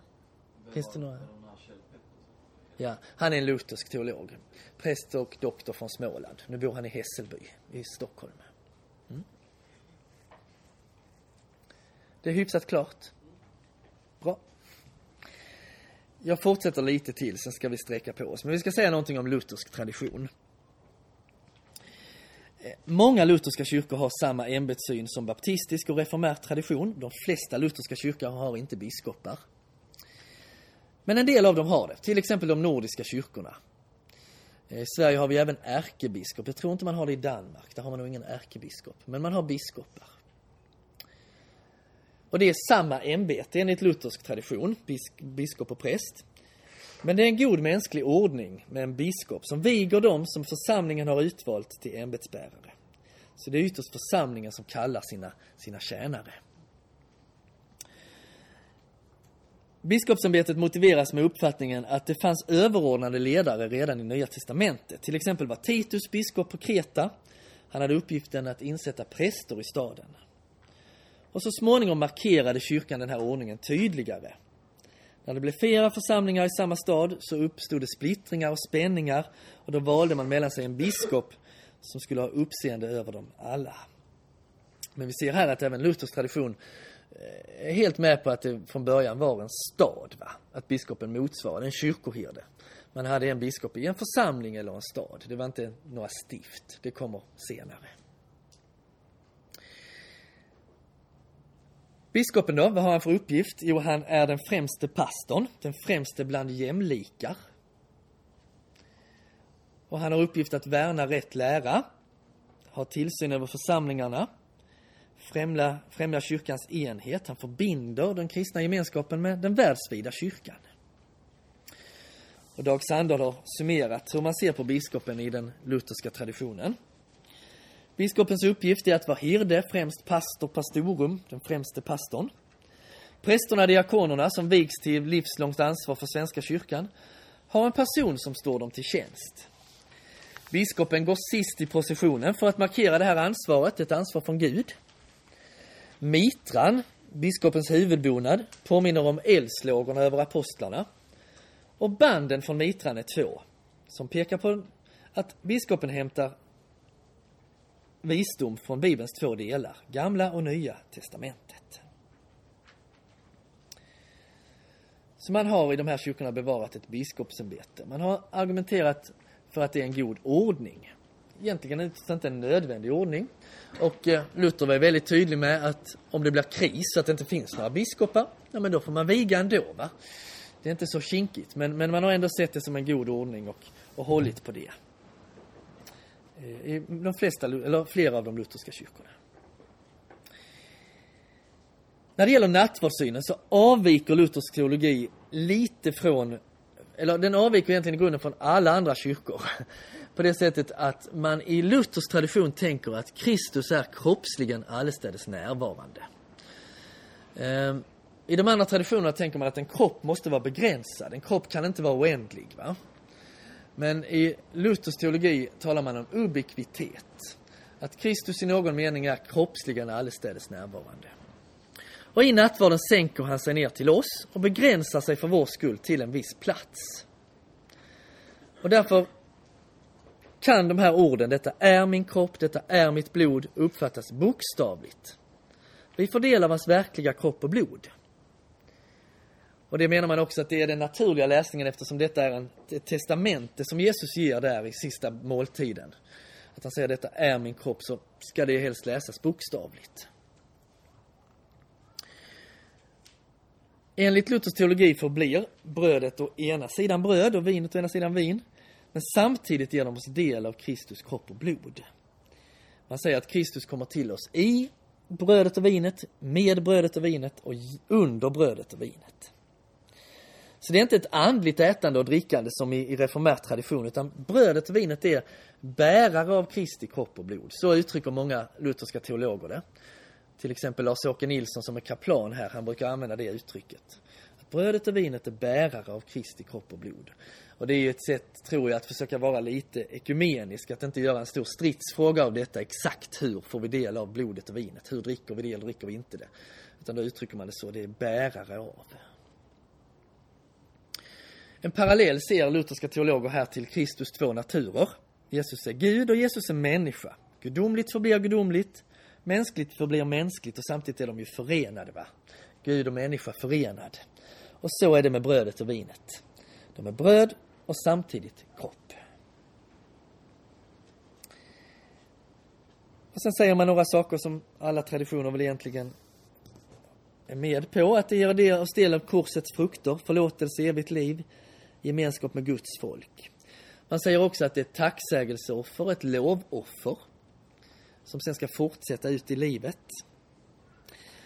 Finns det några? Ja, han är en luthersk teolog. Präst och doktor från Småland. Nu bor han i Hässelby i Stockholm. Mm. Det är hyfsat klart. Bra. Jag fortsätter lite till, sen ska vi sträcka på oss. Men vi ska säga någonting om luthersk tradition. Eh, många lutherska kyrkor har samma ämbetssyn som baptistisk och reformär tradition. De flesta lutherska kyrkor har inte biskopar. Men en del av dem har det, till exempel de nordiska kyrkorna. I Sverige har vi även ärkebiskop. Jag tror inte man har det i Danmark. Där har man nog ingen ärkebiskop. Men man har biskopar. Och det är samma ämbete enligt luthersk tradition, biskop och präst. Men det är en god mänsklig ordning med en biskop som viger dem som församlingen har utvalt till ämbetsbärare. Så det är ytterst församlingen som kallar sina, sina tjänare. Biskopsämbetet motiveras med uppfattningen att det fanns överordnade ledare redan i Nya Testamentet. Till exempel var Titus biskop på Kreta. Han hade uppgiften att insätta präster i staden. Och så småningom markerade kyrkan den här ordningen tydligare. När det blev flera församlingar i samma stad så uppstod det splittringar och spänningar och då valde man mellan sig en biskop som skulle ha uppseende över dem alla. Men vi ser här att även Luthers tradition är helt med på att det från början var en stad. Va? Att biskopen motsvarade en kyrkoherde. Man hade en biskop i en församling eller en stad. Det var inte några stift. Det kommer senare. Biskopen då, vad har han för uppgift? Jo, han är den främste pastorn, den främste bland jämlikar. Och han har uppgift att värna rätt lära, ha tillsyn över församlingarna, främja, främjar kyrkans enhet. Han förbinder den kristna gemenskapen med den världsvida kyrkan. Och Dag Sandahl har summerat hur man ser på biskopen i den lutherska traditionen. Biskopens uppgift är att vara herde, främst pastor pastorum, den främste pastorn. Prästerna, diakonerna, som vigs till livslångt ansvar för Svenska kyrkan, har en person som står dem till tjänst. Biskopen går sist i processionen för att markera det här ansvaret, ett ansvar från Gud. Mitran, biskopens huvudbonad, påminner om eldslågorna över apostlarna. Och banden från mitran är två, som pekar på att biskopen hämtar visdom från Bibelns två delar, Gamla och Nya testamentet. Så man har i de här kyrkorna bevarat ett biskopsämbete. Man har argumenterat för att det är en god ordning. Egentligen inte en nödvändig ordning. Och eh, Luther var väldigt tydlig med att om det blir kris så att det inte finns några biskopar, ja men då får man viga ändå va. Det är inte så kinkigt, men, men man har ändå sett det som en god ordning och, och hållit på det. Eh, I de flesta, eller flera av de lutherska kyrkorna. När det gäller nattvardssynen så avviker luthersk teologi lite från, eller den avviker egentligen i grunden från alla andra kyrkor. På det sättet att man i Luthers tradition tänker att Kristus är kroppsligen allestädes närvarande. Ehm, I de andra traditionerna tänker man att en kropp måste vara begränsad. En kropp kan inte vara oändlig. Va? Men i Luthers teologi talar man om ubiquitet. Att Kristus i någon mening är kroppsligen allestädes närvarande. Och i nattvarden sänker han sig ner till oss och begränsar sig för vår skull till en viss plats. Och därför kan de här orden, detta är min kropp, detta är mitt blod, uppfattas bokstavligt. Vi får del av hans verkliga kropp och blod. Och det menar man också att det är den naturliga läsningen eftersom detta är en, ett testamente som Jesus ger där i sista måltiden. Att han säger detta är min kropp så ska det helst läsas bokstavligt. Enligt Luthers teologi förblir brödet å ena sidan bröd och vinet å ena sidan vin. Men samtidigt ger de oss del av Kristus kropp och blod. Man säger att Kristus kommer till oss i brödet och vinet, med brödet och vinet och under brödet och vinet. Så det är inte ett andligt ätande och drickande som i, i reformär tradition, utan brödet och vinet är bärare av Kristi kropp och blod. Så uttrycker många lutherska teologer det. Till exempel Lars-Åke Nilsson som är kaplan här, han brukar använda det uttrycket. Att brödet och vinet är bärare av Kristi kropp och blod. Och det är ju ett sätt, tror jag, att försöka vara lite ekumenisk, att inte göra en stor stridsfråga av detta. Exakt hur får vi del av blodet och vinet? Hur dricker vi det eller dricker vi inte det? Utan då uttrycker man det så, det är bärare av. En parallell ser lutherska teologer här till Kristus två naturer. Jesus är Gud och Jesus är människa. Gudomligt förblir gudomligt, mänskligt förblir mänskligt och samtidigt är de ju förenade. Va? Gud och människa förenad. Och så är det med brödet och vinet. De är bröd och samtidigt kropp. Och sen säger man några saker som alla traditioner väl egentligen är med på. Att det ger oss del av korsets frukter, förlåtelse, evigt liv, gemenskap med Guds folk. Man säger också att det är ett tacksägelseoffer, ett lovoffer, som sen ska fortsätta ut i livet.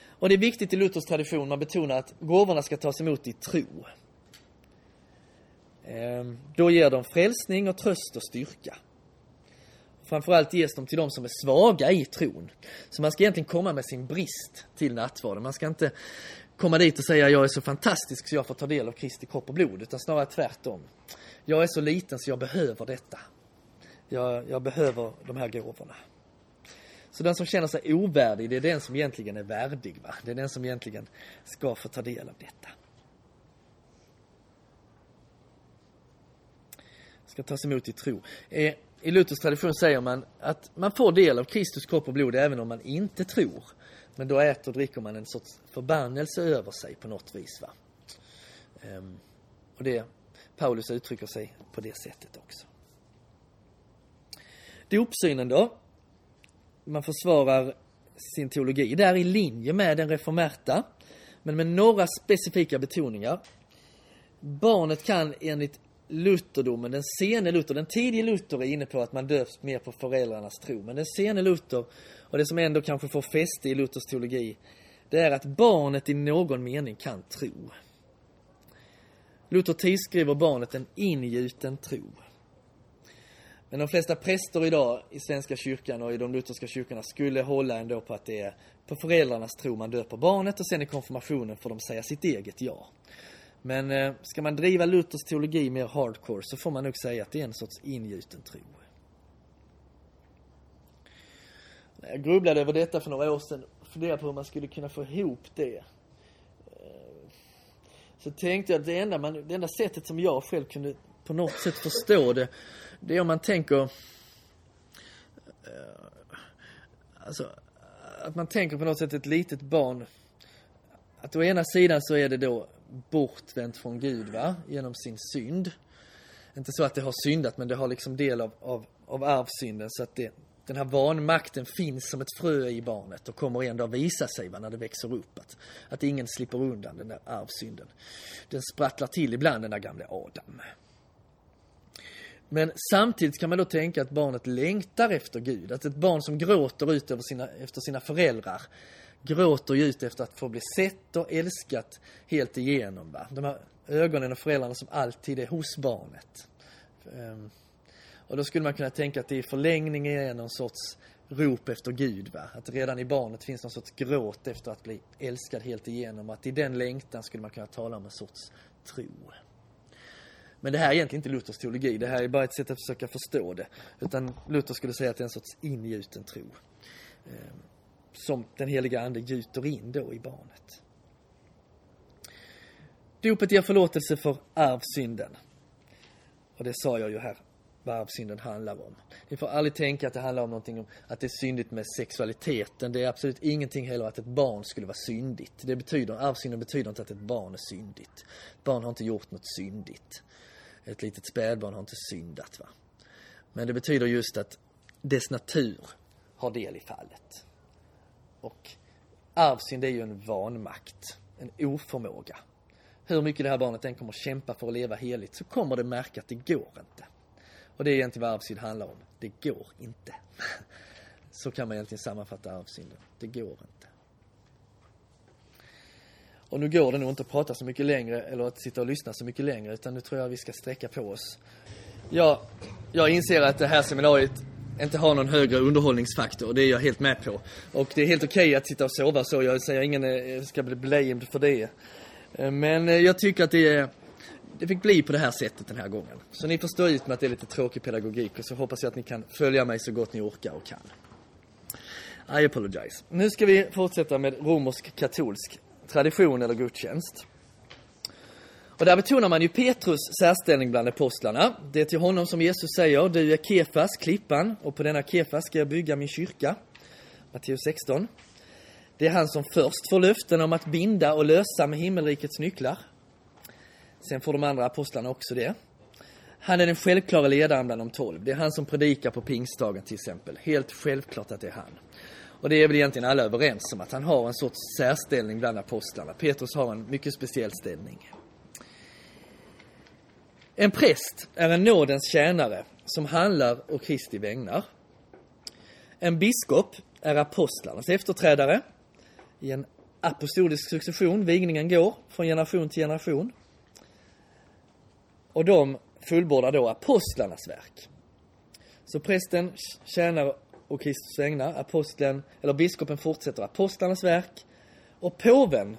Och det är viktigt i Luthers tradition, man betonar att gåvorna ska tas emot i tro. Ehm, då ger de frälsning och tröst och styrka. Framförallt ges de till de som är svaga i tron. Så man ska egentligen komma med sin brist till nattvarden. Man ska inte komma dit och säga jag är så fantastisk så jag får ta del av Kristi kropp och blod, utan snarare tvärtom. Jag är så liten så jag behöver detta. Jag, jag behöver de här gåvorna. Så den som känner sig ovärdig, det är den som egentligen är värdig. Va? Det är den som egentligen ska få ta del av detta. Ska tas emot i tro. Eh, I Luthers tradition säger man att man får del av Kristus kropp och blod även om man inte tror. Men då äter och dricker man en sorts förbannelse över sig på något vis. Va? Ehm, och det, Paulus uttrycker sig på det sättet också. Dopsynen då? Man försvarar sin teologi. Det är i linje med den reformerta, men med några specifika betoningar. Barnet kan enligt Lutherdomen, den sene Luther, den tidige Luther är inne på att man döps mer på föräldrarnas tro. Men den sene Luther, och det som ändå kanske får fäste i Luthers teologi, det är att barnet i någon mening kan tro. Luther tillskriver barnet en ingjuten tro. Men de flesta präster idag i Svenska kyrkan och i de lutherska kyrkorna skulle hålla ändå på att det är på föräldrarnas tro man döper barnet och sen i konfirmationen får de säga sitt eget ja. Men eh, ska man driva Luthers teologi mer hardcore så får man nog säga att det är en sorts ingjuten tro. Jag grubblade över detta för några år sedan och funderade på hur man skulle kunna få ihop det. Eh, så tänkte jag att det enda, man, det enda sättet som jag själv kunde på något sätt förstå det, det är om man tänker... Eh, alltså, att man tänker på något sätt ett litet barn. Att å ena sidan så är det då bortvänt från Gud va, genom sin synd. Inte så att det har syndat men det har liksom del av, av, av arvsynden så att det, den här vanmakten finns som ett frö i barnet och kommer en dag visa sig va, när det växer upp. Att, att ingen slipper undan den där arvsynden. Den sprattlar till ibland den där gamle Adam. Men samtidigt kan man då tänka att barnet längtar efter Gud. Att ett barn som gråter ut över sina, efter sina föräldrar gråter ju ut efter att få bli sett och älskat helt igenom. Va? De här ögonen och föräldrarna som alltid är hos barnet. Um, och då skulle man kunna tänka att det i förlängningen är någon sorts rop efter Gud. Va? Att redan i barnet finns någon sorts gråt efter att bli älskad helt igenom. Att i den längtan skulle man kunna tala om en sorts tro. Men det här är egentligen inte Luthers teologi. Det här är bara ett sätt att försöka förstå det. Utan Luther skulle säga att det är en sorts ingjuten tro. Um, som den heliga ande gjuter in då i barnet. Dopet ger förlåtelse för arvsynden. Och det sa jag ju här, vad arvsynden handlar om. Ni får aldrig tänka att det handlar om någonting om att det är syndigt med sexualiteten. Det är absolut ingenting heller att ett barn skulle vara syndigt. Det betyder, arvsynden betyder inte att ett barn är syndigt. Ett barn har inte gjort något syndigt. Ett litet spädbarn har inte syndat va. Men det betyder just att dess natur har del i fallet. Och arvsynd är ju en vanmakt, en oförmåga. Hur mycket det här barnet än kommer kämpa för att leva heligt så kommer det märka att det går inte. Och det är egentligen vad arvsynd handlar om. Det går inte. Så kan man egentligen sammanfatta arvsynden. Det går inte. Och nu går det nog inte att prata så mycket längre eller att sitta och lyssna så mycket längre utan nu tror jag vi ska sträcka på oss. Ja, jag inser att det här seminariet inte har någon högre underhållningsfaktor. Det är jag helt med på. Och det är helt okej okay att sitta och sova så. Jag säger ingen eh, ska bli blamed för det. Eh, men eh, jag tycker att det är det fick bli på det här sättet den här gången. Så ni får stå ut med att det är lite tråkig pedagogik och så hoppas jag att ni kan följa mig så gott ni orkar och kan. I apologize. Nu ska vi fortsätta med romersk katolsk tradition eller gudstjänst. Och där betonar man ju Petrus särställning bland apostlarna. Det är till honom som Jesus säger, du är Kefas, klippan, och på denna Kefas ska jag bygga min kyrka. Matteus 16. Det är han som först får löften om att binda och lösa med himmelrikets nycklar. Sen får de andra apostlarna också det. Han är den självklara ledaren bland de tolv. Det är han som predikar på pingstdagen till exempel. Helt självklart att det är han. Och det är väl egentligen alla överens om, att han har en sorts särställning bland apostlarna. Petrus har en mycket speciell ställning. En präst är en nådens tjänare som handlar å Kristi vägnar. En biskop är apostlarnas efterträdare. I en apostolisk succession, vigningen går från generation till generation. och de fullbordar då apostlarnas verk. Så prästen tjänar och Kristus ägnar, aposteln, eller biskopen fortsätter apostlarnas verk och påven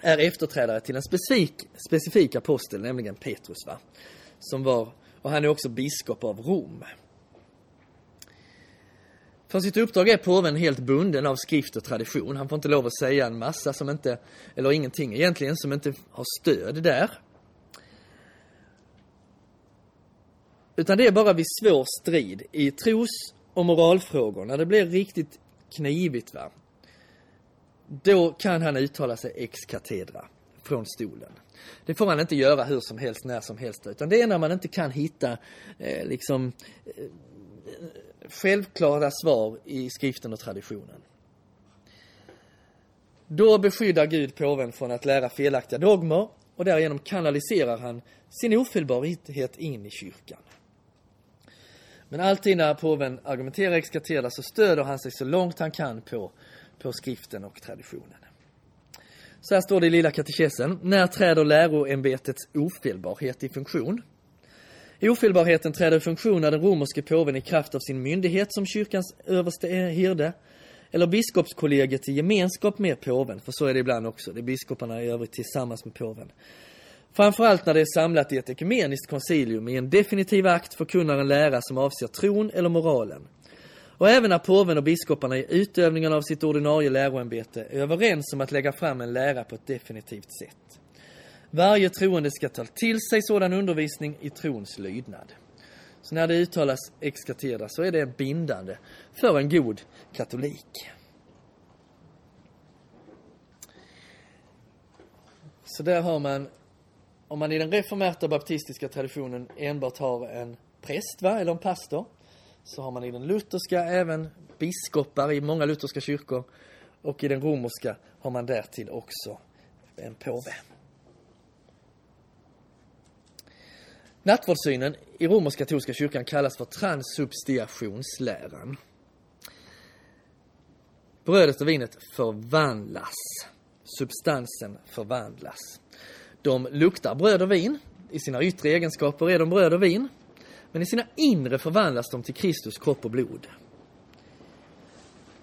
är efterträdare till en specifik, specifik apostel, nämligen Petrus va? Som var, och han är också biskop av Rom. För sitt uppdrag är påven helt bunden av skrift och tradition. Han får inte lov att säga en massa som inte, eller ingenting egentligen, som inte har stöd där. Utan det är bara vid svår strid i tros och moralfrågor, när det blir riktigt knivigt va. Då kan han uttala sig ex cathedra, från stolen. Det får man inte göra hur som helst, när som helst, utan det är när man inte kan hitta eh, liksom eh, självklara svar i skriften och traditionen. Då beskyddar Gud påven från att lära felaktiga dogmer och därigenom kanaliserar han sin ofelbarhet in i kyrkan. Men alltid när påven argumenterar ex cathedra så stöder han sig så långt han kan på, på skriften och traditionen. Så här står det i Lilla katekesen. När träder läroämbetets ofelbarhet i funktion? Ofelbarheten träder i funktion när den romerske påven i kraft av sin myndighet som kyrkans överste herde eller biskopskollegiet i gemenskap med påven, för så är det ibland också, det är biskoparna i övrigt tillsammans med påven. Framförallt när det är samlat i ett ekumeniskt koncilium i en definitiv akt förkunnar en lära som avser tron eller moralen. Och även när påven och biskoparna i utövningen av sitt ordinarie läroämbete är överens om att lägga fram en lära på ett definitivt sätt. Varje troende ska ta till sig sådan undervisning i trons lydnad. Så när det uttalas ex så är det bindande för en god katolik. Så där har man, om man i den reformerta baptistiska traditionen enbart har en präst va, eller en pastor, så har man i den lutherska även biskopar i många lutherska kyrkor och i den romerska har man därtill också en påve. Nattvardssynen i romersk katolska kyrkan kallas för transsubstiationsläran. Brödet och vinet förvandlas. Substansen förvandlas. De luktar bröd och vin. I sina yttre egenskaper är de bröd och vin. Men i sina inre förvandlas de till Kristus kropp och blod.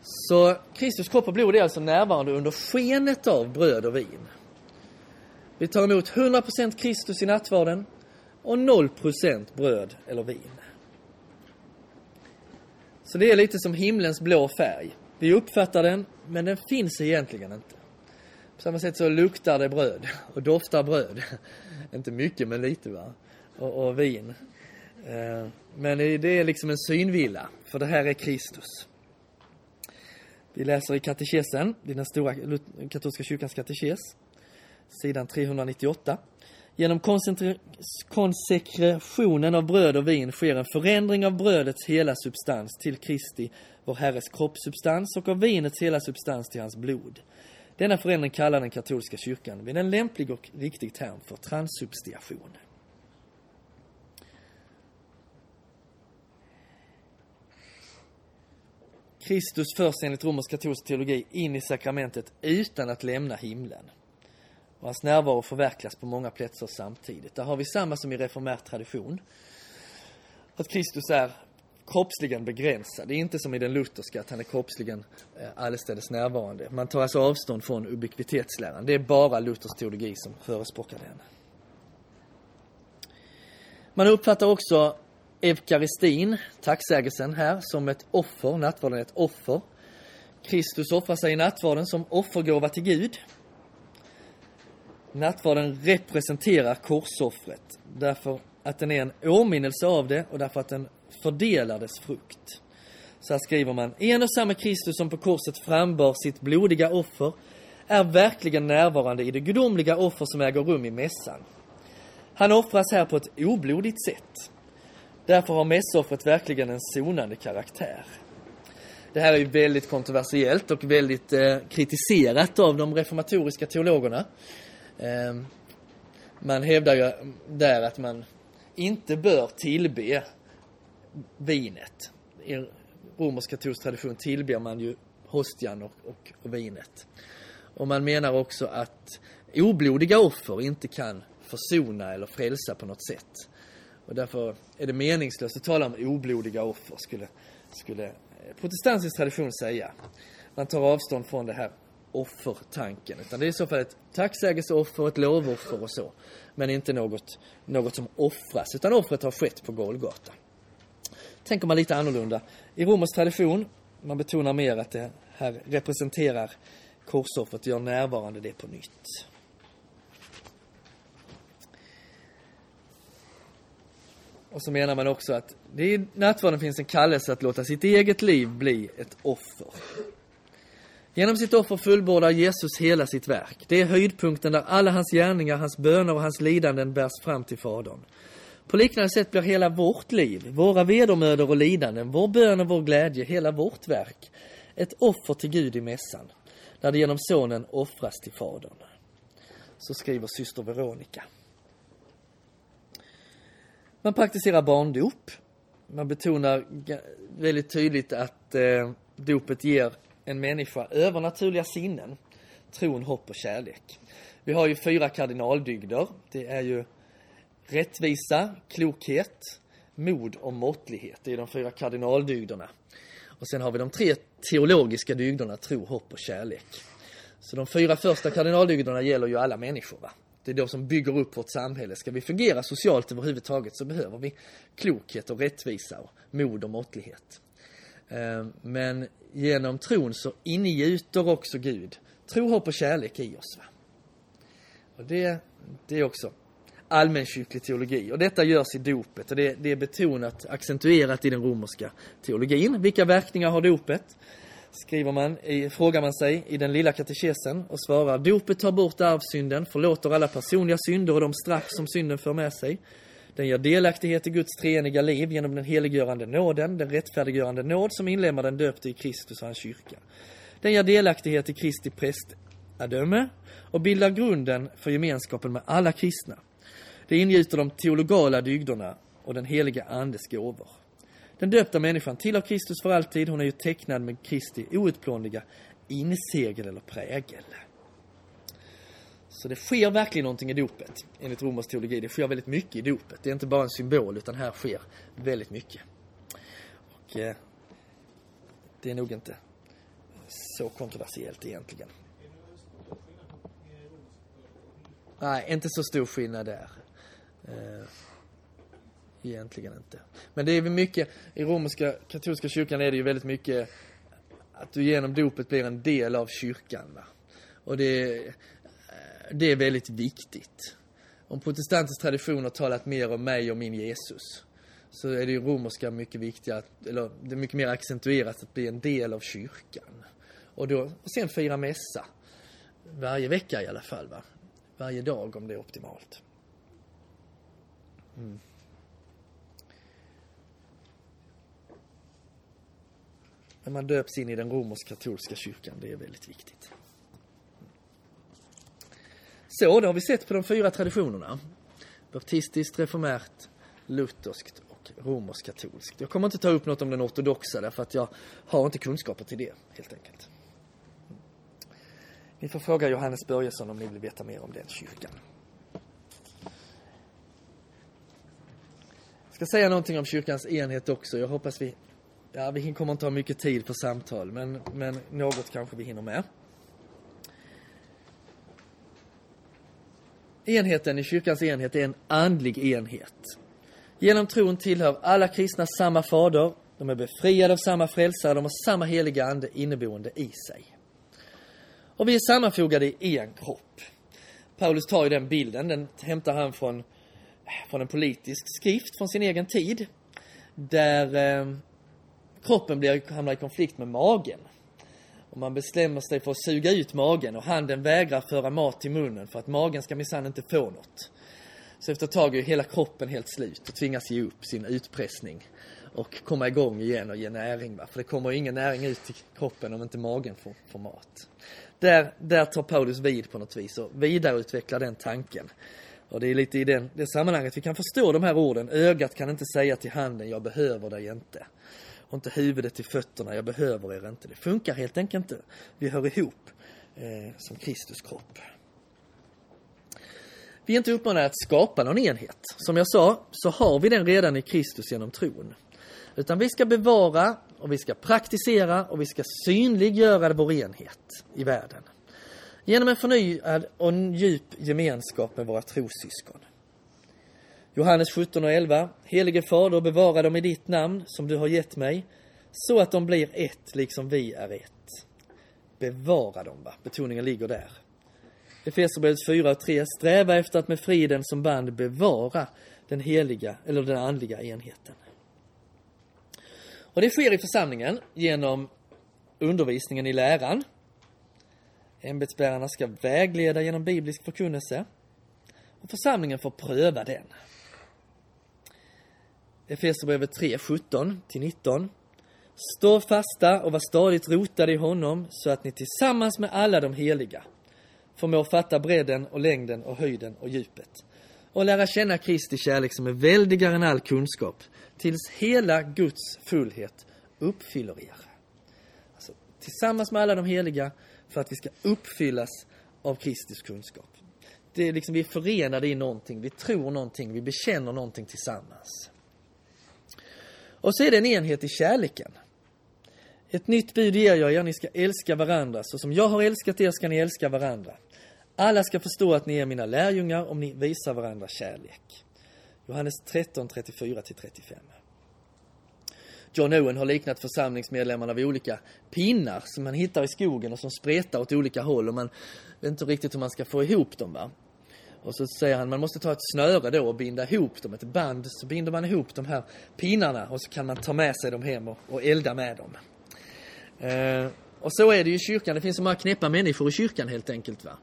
Så Kristus kropp och blod är alltså närvarande under skenet av bröd och vin. Vi tar emot 100% Kristus i nattvarden och 0% bröd eller vin. Så det är lite som himlens blå färg. Vi uppfattar den, men den finns egentligen inte. På samma sätt så luktar det bröd och doftar bröd. <laughs> inte mycket, men lite va. Och, och vin. Eh, men det är liksom en synvilla, för det här är Kristus. Vi läser i katekesen, i den stora katolska kyrkans katekes, sidan 398. Genom konsekretionen av bröd och vin sker en förändring av brödets hela substans till Kristi, vår Herres kroppssubstans, och av vinets hela substans till hans blod. Denna förändring kallar den katolska kyrkan vid en lämplig och riktig term för transsubstiation. Kristus förs enligt romersk katolsk teologi in i sakramentet utan att lämna himlen. Och hans närvaro förverkligas på många platser samtidigt. Där har vi samma som i reformär tradition. Att Kristus är kroppsligen begränsad. Det är inte som i den lutherska att han är kroppsligen eh, allestädes närvarande. Man tar alltså avstånd från ubiquitetsläran. Det är bara Luthers teologi som förespråkar den. Man uppfattar också eukaristin, tacksägelsen här, som ett offer. Nattvarden är ett offer. Kristus offrar sig i nattvarden som offergåva till Gud. Nattvarden representerar korsoffret därför att den är en åminnelse av det och därför att den fördelar dess frukt. Så här skriver man. En och samma Kristus som på korset frambar sitt blodiga offer är verkligen närvarande i det gudomliga offer som äger rum i mässan. Han offras här på ett oblodigt sätt. Därför har mässoffret verkligen en sonande karaktär. Det här är ju väldigt kontroversiellt och väldigt eh, kritiserat av de reformatoriska teologerna. Eh, man hävdar ju där att man inte bör tillbe vinet. I romersk katolsk tradition tillber man ju hostian och, och, och vinet. Och man menar också att oblodiga offer inte kan försona eller frälsa på något sätt. Och därför är det meningslöst att tala om oblodiga offer, skulle, skulle eh, protestantisk tradition säga. Man tar avstånd från det här offertanken. Utan det är i så fall ett tacksägelseoffer, ett lovoffer och så. Men inte något, något som offras, utan offret har skett på Golgata. Tänker man lite annorlunda. I romersk tradition, man betonar mer att det här representerar korsoffret och gör närvarande det på nytt. Och så menar man också att det i nattvarden finns en kallelse att låta sitt eget liv bli ett offer. Genom sitt offer fullbordar Jesus hela sitt verk. Det är höjdpunkten där alla hans gärningar, hans böner och hans lidanden bärs fram till Fadern. På liknande sätt blir hela vårt liv, våra vedermödor och lidanden, vår bön och vår glädje, hela vårt verk, ett offer till Gud i mässan, där det genom Sonen offras till Fadern. Så skriver syster Veronica. Man praktiserar barndop. Man betonar väldigt tydligt att eh, dopet ger en människa övernaturliga sinnen, tron, hopp och kärlek. Vi har ju fyra kardinaldygder. Det är ju rättvisa, klokhet, mod och måttlighet. Det är de fyra kardinaldygderna. Och sen har vi de tre teologiska dygderna, tro, hopp och kärlek. Så de fyra första kardinaldygderna gäller ju alla människor. Va? Det är de som bygger upp vårt samhälle. Ska vi fungera socialt överhuvudtaget så behöver vi klokhet och rättvisa och mod och måttlighet. Eh, men genom tron så ingjuter också Gud tro, hopp och kärlek i oss. Va? Och det, det är också allmänkyrklig teologi. Och detta görs i dopet och det, det är betonat, accentuerat i den romerska teologin. Vilka verkningar har dopet? Skriver man, i, frågar man sig i den lilla katekesen och svarar dopet tar bort arvsynden, förlåter alla personliga synder och de straff som synden för med sig. Den ger delaktighet i Guds treeniga liv genom den heliggörande nåden, den rättfärdiggörande nåd som inlemmar den döpte i Kristus och hans kyrka. Den ger delaktighet i Kristi prästadöme och bildar grunden för gemenskapen med alla kristna. Det ingjuter de teologala dygderna och den heliga Andes gåvor. Den döpta människan tillhör Kristus för alltid. Hon är ju tecknad med Kristi outplånliga insegel eller prägel. Så det sker verkligen någonting i dopet, enligt romersk teologi. Det sker väldigt mycket i dopet. Det är inte bara en symbol, utan här sker väldigt mycket. Och eh, det är nog inte så kontroversiellt egentligen. Nej, inte så stor skillnad där. Eh, egentligen inte. Men det är väl mycket, i romerska katolska kyrkan är det ju väldigt mycket att du genom dopet blir en del av kyrkan. Va? Och det, eh, det är väldigt viktigt. Om protestantisk tradition har talat mer om mig och min Jesus så är det ju romerska mycket viktigare, eller det är mycket mer accentuerat att bli en del av kyrkan. Och, då, och sen fira mässa. Varje vecka i alla fall va. Varje dag om det är optimalt. Mm. När man döps in i den romersk-katolska kyrkan, det är väldigt viktigt. Så, då har vi sett på de fyra traditionerna. Baptistiskt, reformärt, lutherskt och romersk-katolskt. Jag kommer inte ta upp något om den ortodoxa därför att jag har inte kunskaper till det, helt enkelt. Ni får fråga Johannes Börjesson om ni vill veta mer om den kyrkan. Jag ska säga någonting om kyrkans enhet också. Jag hoppas vi... Ja, vi kommer inte ha mycket tid för samtal, men, men något kanske vi hinner med. Enheten i kyrkans enhet är en andlig enhet. Genom tron tillhör alla kristna samma fader, de är befriade av samma frälsare, de har samma heliga ande inneboende i sig. Och vi är sammanfogade i en kropp. Paulus tar ju den bilden, den hämtar han från, från en politisk skrift från sin egen tid. Där eh, kroppen blir, hamnar i konflikt med magen. Och man bestämmer sig för att suga ut magen och handen vägrar föra mat till munnen för att magen ska minsann inte få något. Så efter ett tag är hela kroppen helt slut och tvingas ge upp sin utpressning och komma igång igen och ge näring. Va? För det kommer ingen näring ut till kroppen om inte magen får, får mat. Där, där tar Paulus vid på något vis och vidareutvecklar den tanken. Och det är lite i den, det sammanhanget vi kan förstå de här orden. Ögat kan inte säga till handen, jag behöver dig inte och inte huvudet till fötterna, jag behöver er inte. Det funkar helt enkelt inte. Vi hör ihop eh, som Kristus kropp. Vi är inte uppmanade att skapa någon enhet. Som jag sa, så har vi den redan i Kristus genom tron. Utan vi ska bevara och vi ska praktisera och vi ska synliggöra vår enhet i världen. Genom en förnyad och en djup gemenskap med våra trossyskon. Johannes 17 och 11. Helige Fader, bevara dem i ditt namn som du har gett mig, så att de blir ett liksom vi är ett. Bevara dem, va? Betoningen ligger där. Efesierbrevet 4 och 3. Sträva efter att med friden som band bevara den heliga, eller den andliga enheten. Och det sker i församlingen genom undervisningen i läran. Ämbetsbärarna ska vägleda genom biblisk förkunnelse. Och församlingen får pröva den. Efesierbrevet 3, 17-19. Stå fasta och var stadigt rotade i honom så att ni tillsammans med alla de heliga förmår fatta bredden och längden och höjden och djupet och lära känna Kristi kärlek som är väldigare än all kunskap tills hela Guds fullhet uppfyller er. Alltså, tillsammans med alla de heliga för att vi ska uppfyllas av Kristus kunskap. Det är liksom, vi är förenade i någonting, vi tror någonting, vi bekänner någonting tillsammans. Och så är det en enhet i kärleken. Ett nytt bud ger jag er, ni ska älska varandra. Så som jag har älskat er ska ni älska varandra. Alla ska förstå att ni är mina lärjungar om ni visar varandra kärlek. Johannes 13, 34-35. John Owen har liknat församlingsmedlemmarna vid olika pinnar som man hittar i skogen och som spretar åt olika håll och man vet inte riktigt hur man ska få ihop dem. Va? Och så säger han man måste ta ett snöre då och binda ihop dem, ett band, så binder man ihop de här pinnarna och så kan man ta med sig dem hem och, och elda med dem. Eh, och så är det ju i kyrkan, det finns så många knäppa människor i kyrkan helt enkelt. Va?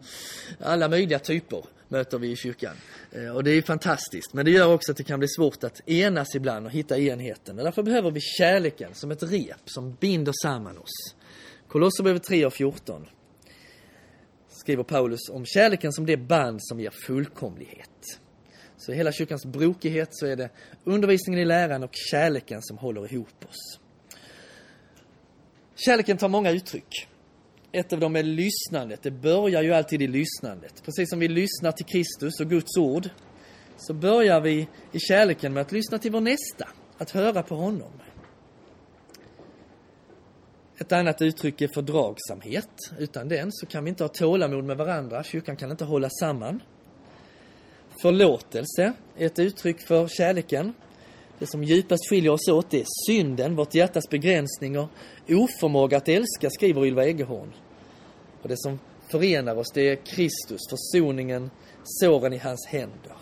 Alla möjliga typer möter vi i kyrkan. Eh, och det är fantastiskt, men det gör också att det kan bli svårt att enas ibland och hitta enheten. Och därför behöver vi kärleken som ett rep som binder samman oss. Kolosserbrevet 3 och 14 skriver Paulus om kärleken som det band som ger fullkomlighet. Så i hela kyrkans brokighet så är det undervisningen i läran och kärleken som håller ihop oss. Kärleken tar många uttryck. Ett av dem är lyssnandet. Det börjar ju alltid i lyssnandet. Precis som vi lyssnar till Kristus och Guds ord så börjar vi i kärleken med att lyssna till vår nästa, att höra på honom. Ett annat uttryck är fördragsamhet. Utan den så kan vi inte ha tålamod med varandra. Kyrkan kan inte hålla samman. Förlåtelse är ett uttryck för kärleken. Det som djupast skiljer oss åt är synden, vårt hjärtas begränsning och oförmåga att älska, skriver Ylva Eggehorn. Och det som förenar oss, det är Kristus, försoningen, såren i hans händer.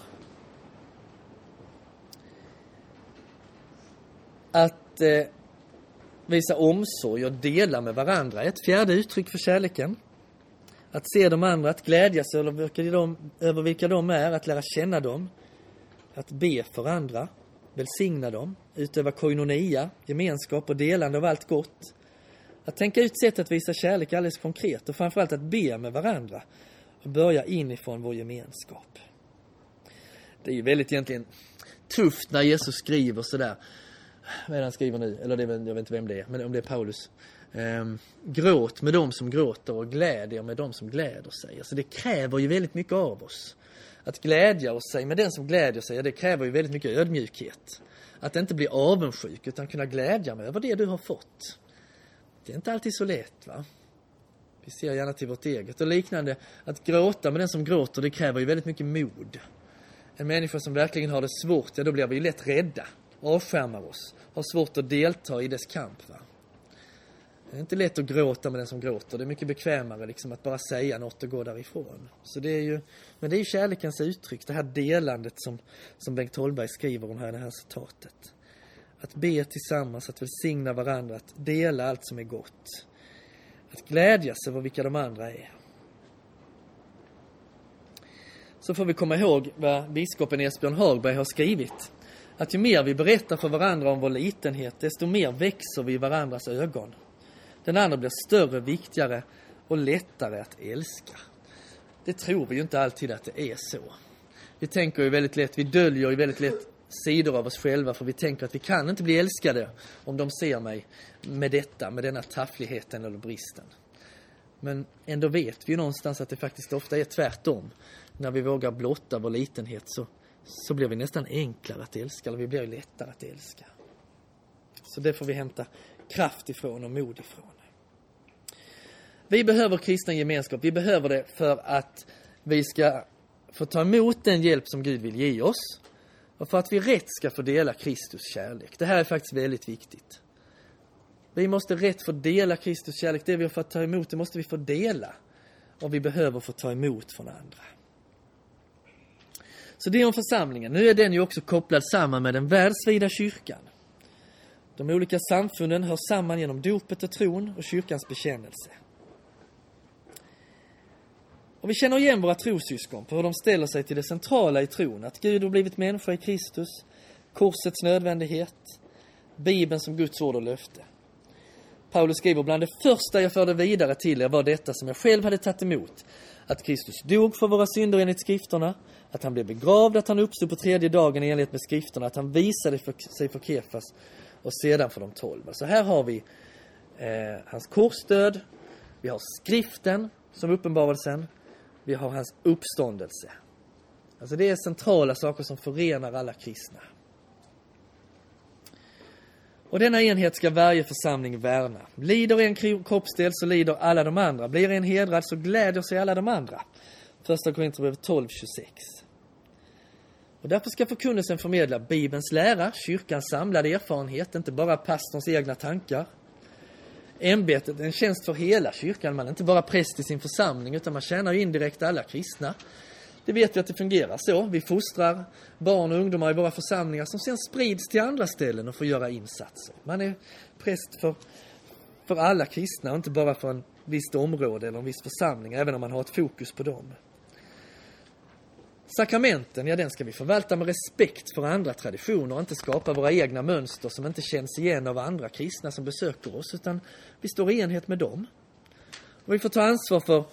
Att eh, visa omsorg och dela med varandra är ett fjärde uttryck för kärleken. Att se de andra, att glädjas över vilka de är, att lära känna dem. Att be för andra, välsigna dem, utöva koinonia, gemenskap och delande av allt gott. Att tänka ut sätt att visa kärlek alldeles konkret och framförallt att be med varandra och börja inifrån vår gemenskap. Det är ju väldigt egentligen tufft när Jesus skriver sådär vad är det han skriver nu? Eller det, jag vet inte vem det är, men om det är Paulus. Um, gråt med dem som gråter och glädjer med dem som gläder sig. Alltså det kräver ju väldigt mycket av oss. Att glädja sig med den som glädjer sig, det kräver ju väldigt mycket ödmjukhet. Att inte bli avundsjuk, utan kunna glädja mig över det du har fått. Det är inte alltid så lätt, va? Vi ser gärna till vårt eget och liknande. Att gråta med den som gråter, det kräver ju väldigt mycket mod. En människa som verkligen har det svårt, ja då blir vi ju lätt rädda, avskärmar oss har svårt att delta i dess kamp. Va? Det är inte lätt att gråta med den som gråter. Det är mycket bekvämare liksom att bara säga något och gå därifrån. Så det är ju, men det är ju kärlekens uttryck, det här delandet som, som Bengt Holberg skriver om här i det här citatet. Att be tillsammans, att välsigna varandra, att dela allt som är gott. Att glädjas över vilka de andra är. Så får vi komma ihåg vad biskopen Esbjörn Hagberg har skrivit att ju mer vi berättar för varandra om vår litenhet, desto mer växer vi i varandras ögon. Den andra blir större, viktigare och lättare att älska. Det tror vi ju inte alltid att det är så. Vi tänker ju väldigt lätt, vi döljer ju väldigt lätt sidor av oss själva för vi tänker att vi kan inte bli älskade om de ser mig med detta, med denna taffligheten eller bristen. Men ändå vet vi ju någonstans att det faktiskt ofta är tvärtom. När vi vågar blotta vår litenhet så, så blir vi nästan enklare att älska, eller vi blir lättare att älska. Så det får vi hämta kraft ifrån och mod ifrån. Vi behöver kristen gemenskap. Vi behöver det för att vi ska få ta emot den hjälp som Gud vill ge oss och för att vi rätt ska få dela Kristus kärlek. Det här är faktiskt väldigt viktigt. Vi måste rätt få dela Kristus kärlek. Det vi har fått ta emot, det måste vi få dela. Och vi behöver få ta emot från andra. Så det är om församlingen. Nu är den ju också kopplad samman med den världsvida kyrkan. De olika samfunden hör samman genom dopet och tron och kyrkans bekännelse. Och vi känner igen våra trossyskon på hur de ställer sig till det centrala i tron. Att Gud har blivit människa i Kristus, korsets nödvändighet, Bibeln som Guds ord och löfte. Paulus skriver, bland det första jag förde vidare till er var detta som jag själv hade tagit emot. Att Kristus dog för våra synder enligt skrifterna, att han blev begravd, att han uppstod på tredje dagen i enlighet med skrifterna, att han visade för, sig för Kefas och sedan för de tolv. Så här har vi eh, hans korsdöd, vi har skriften som uppenbarelsen, vi har hans uppståndelse. Alltså det är centrala saker som förenar alla kristna. Och denna enhet ska varje församling värna. Lider en kroppsdel så lider alla de andra. Blir en hedrad så gläder sig alla de andra. Första Korinthierbrevet 12.26. Och därför ska förkunnelsen förmedla Bibelns lära, kyrkans samlade erfarenhet, inte bara pastorns egna tankar. Ämbetet är en tjänst för hela kyrkan. Man är inte bara präst i sin församling utan man tjänar ju indirekt alla kristna. Det vet vi att det fungerar så. Vi fostrar barn och ungdomar i våra församlingar som sen sprids till andra ställen och får göra insatser. Man är präst för, för alla kristna och inte bara för en visst område eller en viss församling, även om man har ett fokus på dem. Sakramenten, ja den ska vi förvalta med respekt för andra traditioner och inte skapa våra egna mönster som inte känns igen av andra kristna som besöker oss, utan vi står i enhet med dem. Och vi får ta ansvar för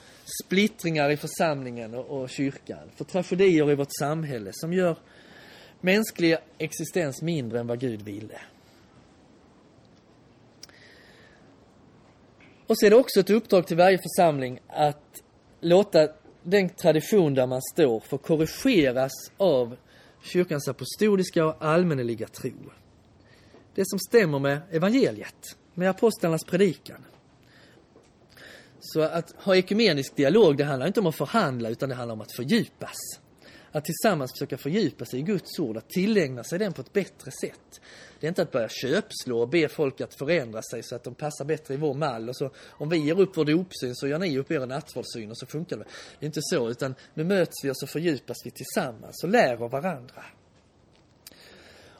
splittringar i församlingen och, och kyrkan, för tragedier i vårt samhälle som gör mänsklig existens mindre än vad Gud ville. Och så är det också ett uppdrag till varje församling att låta den tradition där man står få korrigeras av kyrkans apostoliska och allmänneliga tro. Det som stämmer med evangeliet, med apostlarnas predikan. Så att ha ekumenisk dialog, det handlar inte om att förhandla utan det handlar om att fördjupas. Att tillsammans försöka fördjupa sig i Guds ord, att tillägna sig den på ett bättre sätt. Det är inte att börja köpslå och be folk att förändra sig så att de passar bättre i vår mall. Och så, om vi ger upp vår dopsyn så gör ni upp er nattvardssyn och så funkar det. Det är inte så, utan nu möts vi och så fördjupas vi tillsammans och lär av varandra.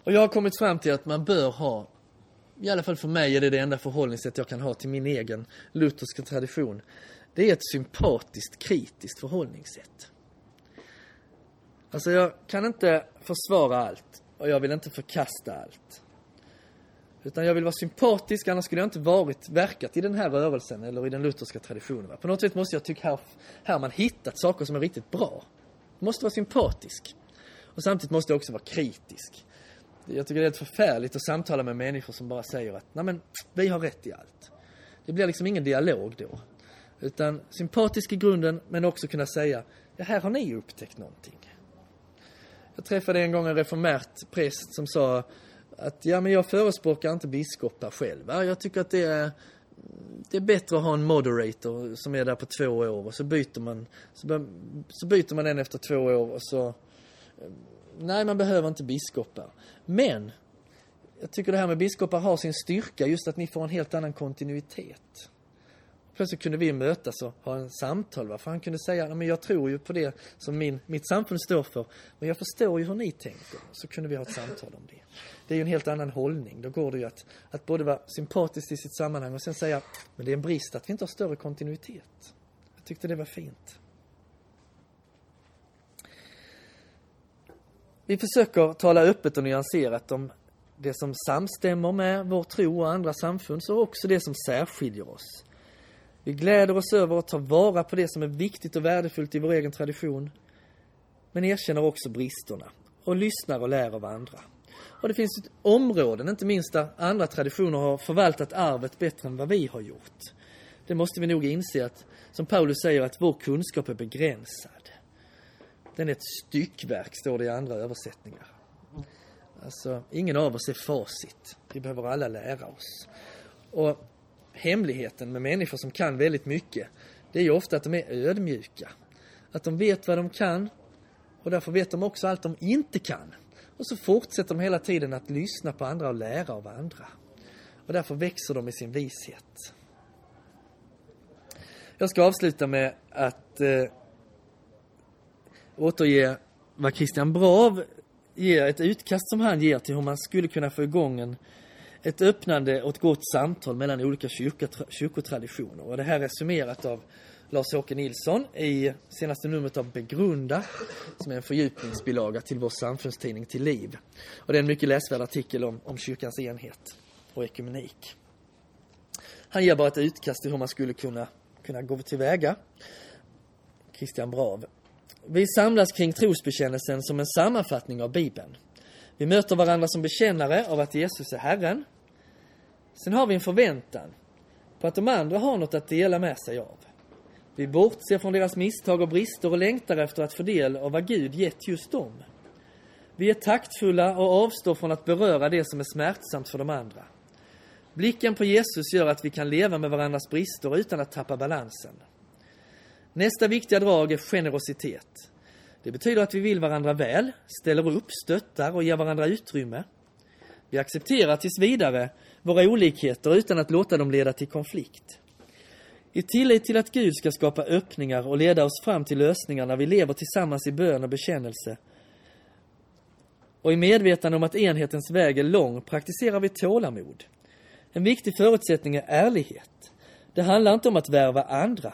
Och jag har kommit fram till att man bör ha i alla fall för mig är det det enda förhållningssätt jag kan ha till min egen lutherska tradition. Det är ett sympatiskt kritiskt förhållningssätt. Alltså jag kan inte försvara allt och jag vill inte förkasta allt. Utan jag vill vara sympatisk, annars skulle jag inte varit, verkat i den här rörelsen eller i den lutherska traditionen. På något sätt måste jag tycka här, här har man hittat saker som är riktigt bra. Jag måste vara sympatisk. Och samtidigt måste jag också vara kritisk. Jag tycker det är helt förfärligt att samtala med människor som bara säger att nej men, vi har rätt i allt. Det blir liksom ingen dialog då. Utan sympatisk i grunden, men också kunna säga, ja här har ni upptäckt någonting. Jag träffade en gång en reformärt präst som sa att ja men jag förespråkar inte biskopar själv. Jag tycker att det är, det är bättre att ha en moderator som är där på två år och så byter man, så, så byter man en efter två år och så Nej, man behöver inte biskopar. Men jag tycker det här med biskopar har sin styrka, just att ni får en helt annan kontinuitet. Plötsligt kunde vi mötas och ha en samtal. Va? För han kunde säga, men jag tror ju på det som min, mitt samfund står för. Men jag förstår ju hur ni tänker. Så kunde vi ha ett samtal om det. Det är ju en helt annan hållning. Då går det ju att, att både vara sympatisk i sitt sammanhang och sen säga, men det är en brist att vi inte har större kontinuitet. Jag tyckte det var fint. Vi försöker tala öppet och nyanserat om det som samstämmer med vår tro och andra samfund, så också det som särskiljer oss. Vi gläder oss över att ta vara på det som är viktigt och värdefullt i vår egen tradition, men erkänner också bristerna och lyssnar och lär av andra. Och det finns ett områden, inte minst där andra traditioner har förvaltat arvet bättre än vad vi har gjort. det måste vi nog inse att, som Paulus säger, att vår kunskap är begränsad. Den är ett styckverk, står det i andra översättningar. Alltså, ingen av oss är facit. Vi behöver alla lära oss. Och hemligheten med människor som kan väldigt mycket, det är ju ofta att de är ödmjuka. Att de vet vad de kan och därför vet de också allt de inte kan. Och så fortsätter de hela tiden att lyssna på andra och lära av andra. Och därför växer de i sin vishet. Jag ska avsluta med att eh, återge vad Christian Brav ger, ett utkast som han ger till hur man skulle kunna få igång en, ett öppnande och ett gott samtal mellan olika kyrkotraditioner. Och det här är summerat av Lars-Åke Nilsson i senaste numret av Begrunda, som är en fördjupningsbilaga till vår samfundstidning Till liv. Och det är en mycket läsvärd artikel om, om kyrkans enhet och ekumenik. Han ger bara ett utkast till hur man skulle kunna, kunna gå tillväga. Christian Brav. Vi samlas kring trosbekännelsen som en sammanfattning av Bibeln. Vi möter varandra som bekännare av att Jesus är Herren. Sen har vi en förväntan på att de andra har något att dela med sig av. Vi bortser från deras misstag och brister och längtar efter att få del av vad Gud gett just dem. Vi är taktfulla och avstår från att beröra det som är smärtsamt för de andra. Blicken på Jesus gör att vi kan leva med varandras brister utan att tappa balansen. Nästa viktiga drag är generositet. Det betyder att vi vill varandra väl, ställer upp, stöttar och ger varandra utrymme. Vi accepterar tills vidare våra olikheter utan att låta dem leda till konflikt. I tillit till att Gud ska skapa öppningar och leda oss fram till lösningar när vi lever tillsammans i bön och bekännelse. Och i medvetande om att enhetens väg är lång praktiserar vi tålamod. En viktig förutsättning är ärlighet. Det handlar inte om att värva andra.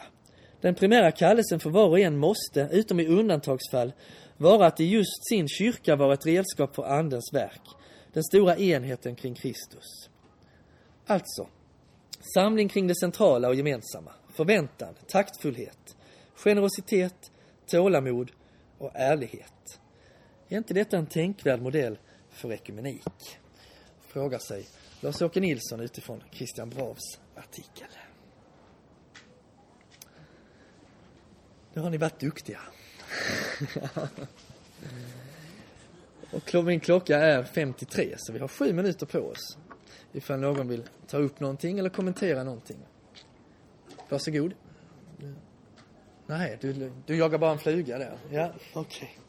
Den primära kallelsen för var och en måste, utom i undantagsfall, vara att i just sin kyrka vara ett redskap för Andens verk, den stora enheten kring Kristus. Alltså, Samling kring det centrala och gemensamma. Förväntan, taktfullhet, generositet, tålamod och ärlighet. Är inte detta en tänkvärd modell för ekumenik? Frågar sig Lars-Åke Nilsson utifrån Christian Bravs artikel. Nu har ni varit duktiga. och min klocka är 53 så vi har sju minuter på oss ifall någon vill ta upp någonting eller kommentera någonting. Varsågod. Nej, du, du jagar bara en fluga där. Ja, okej. Okay.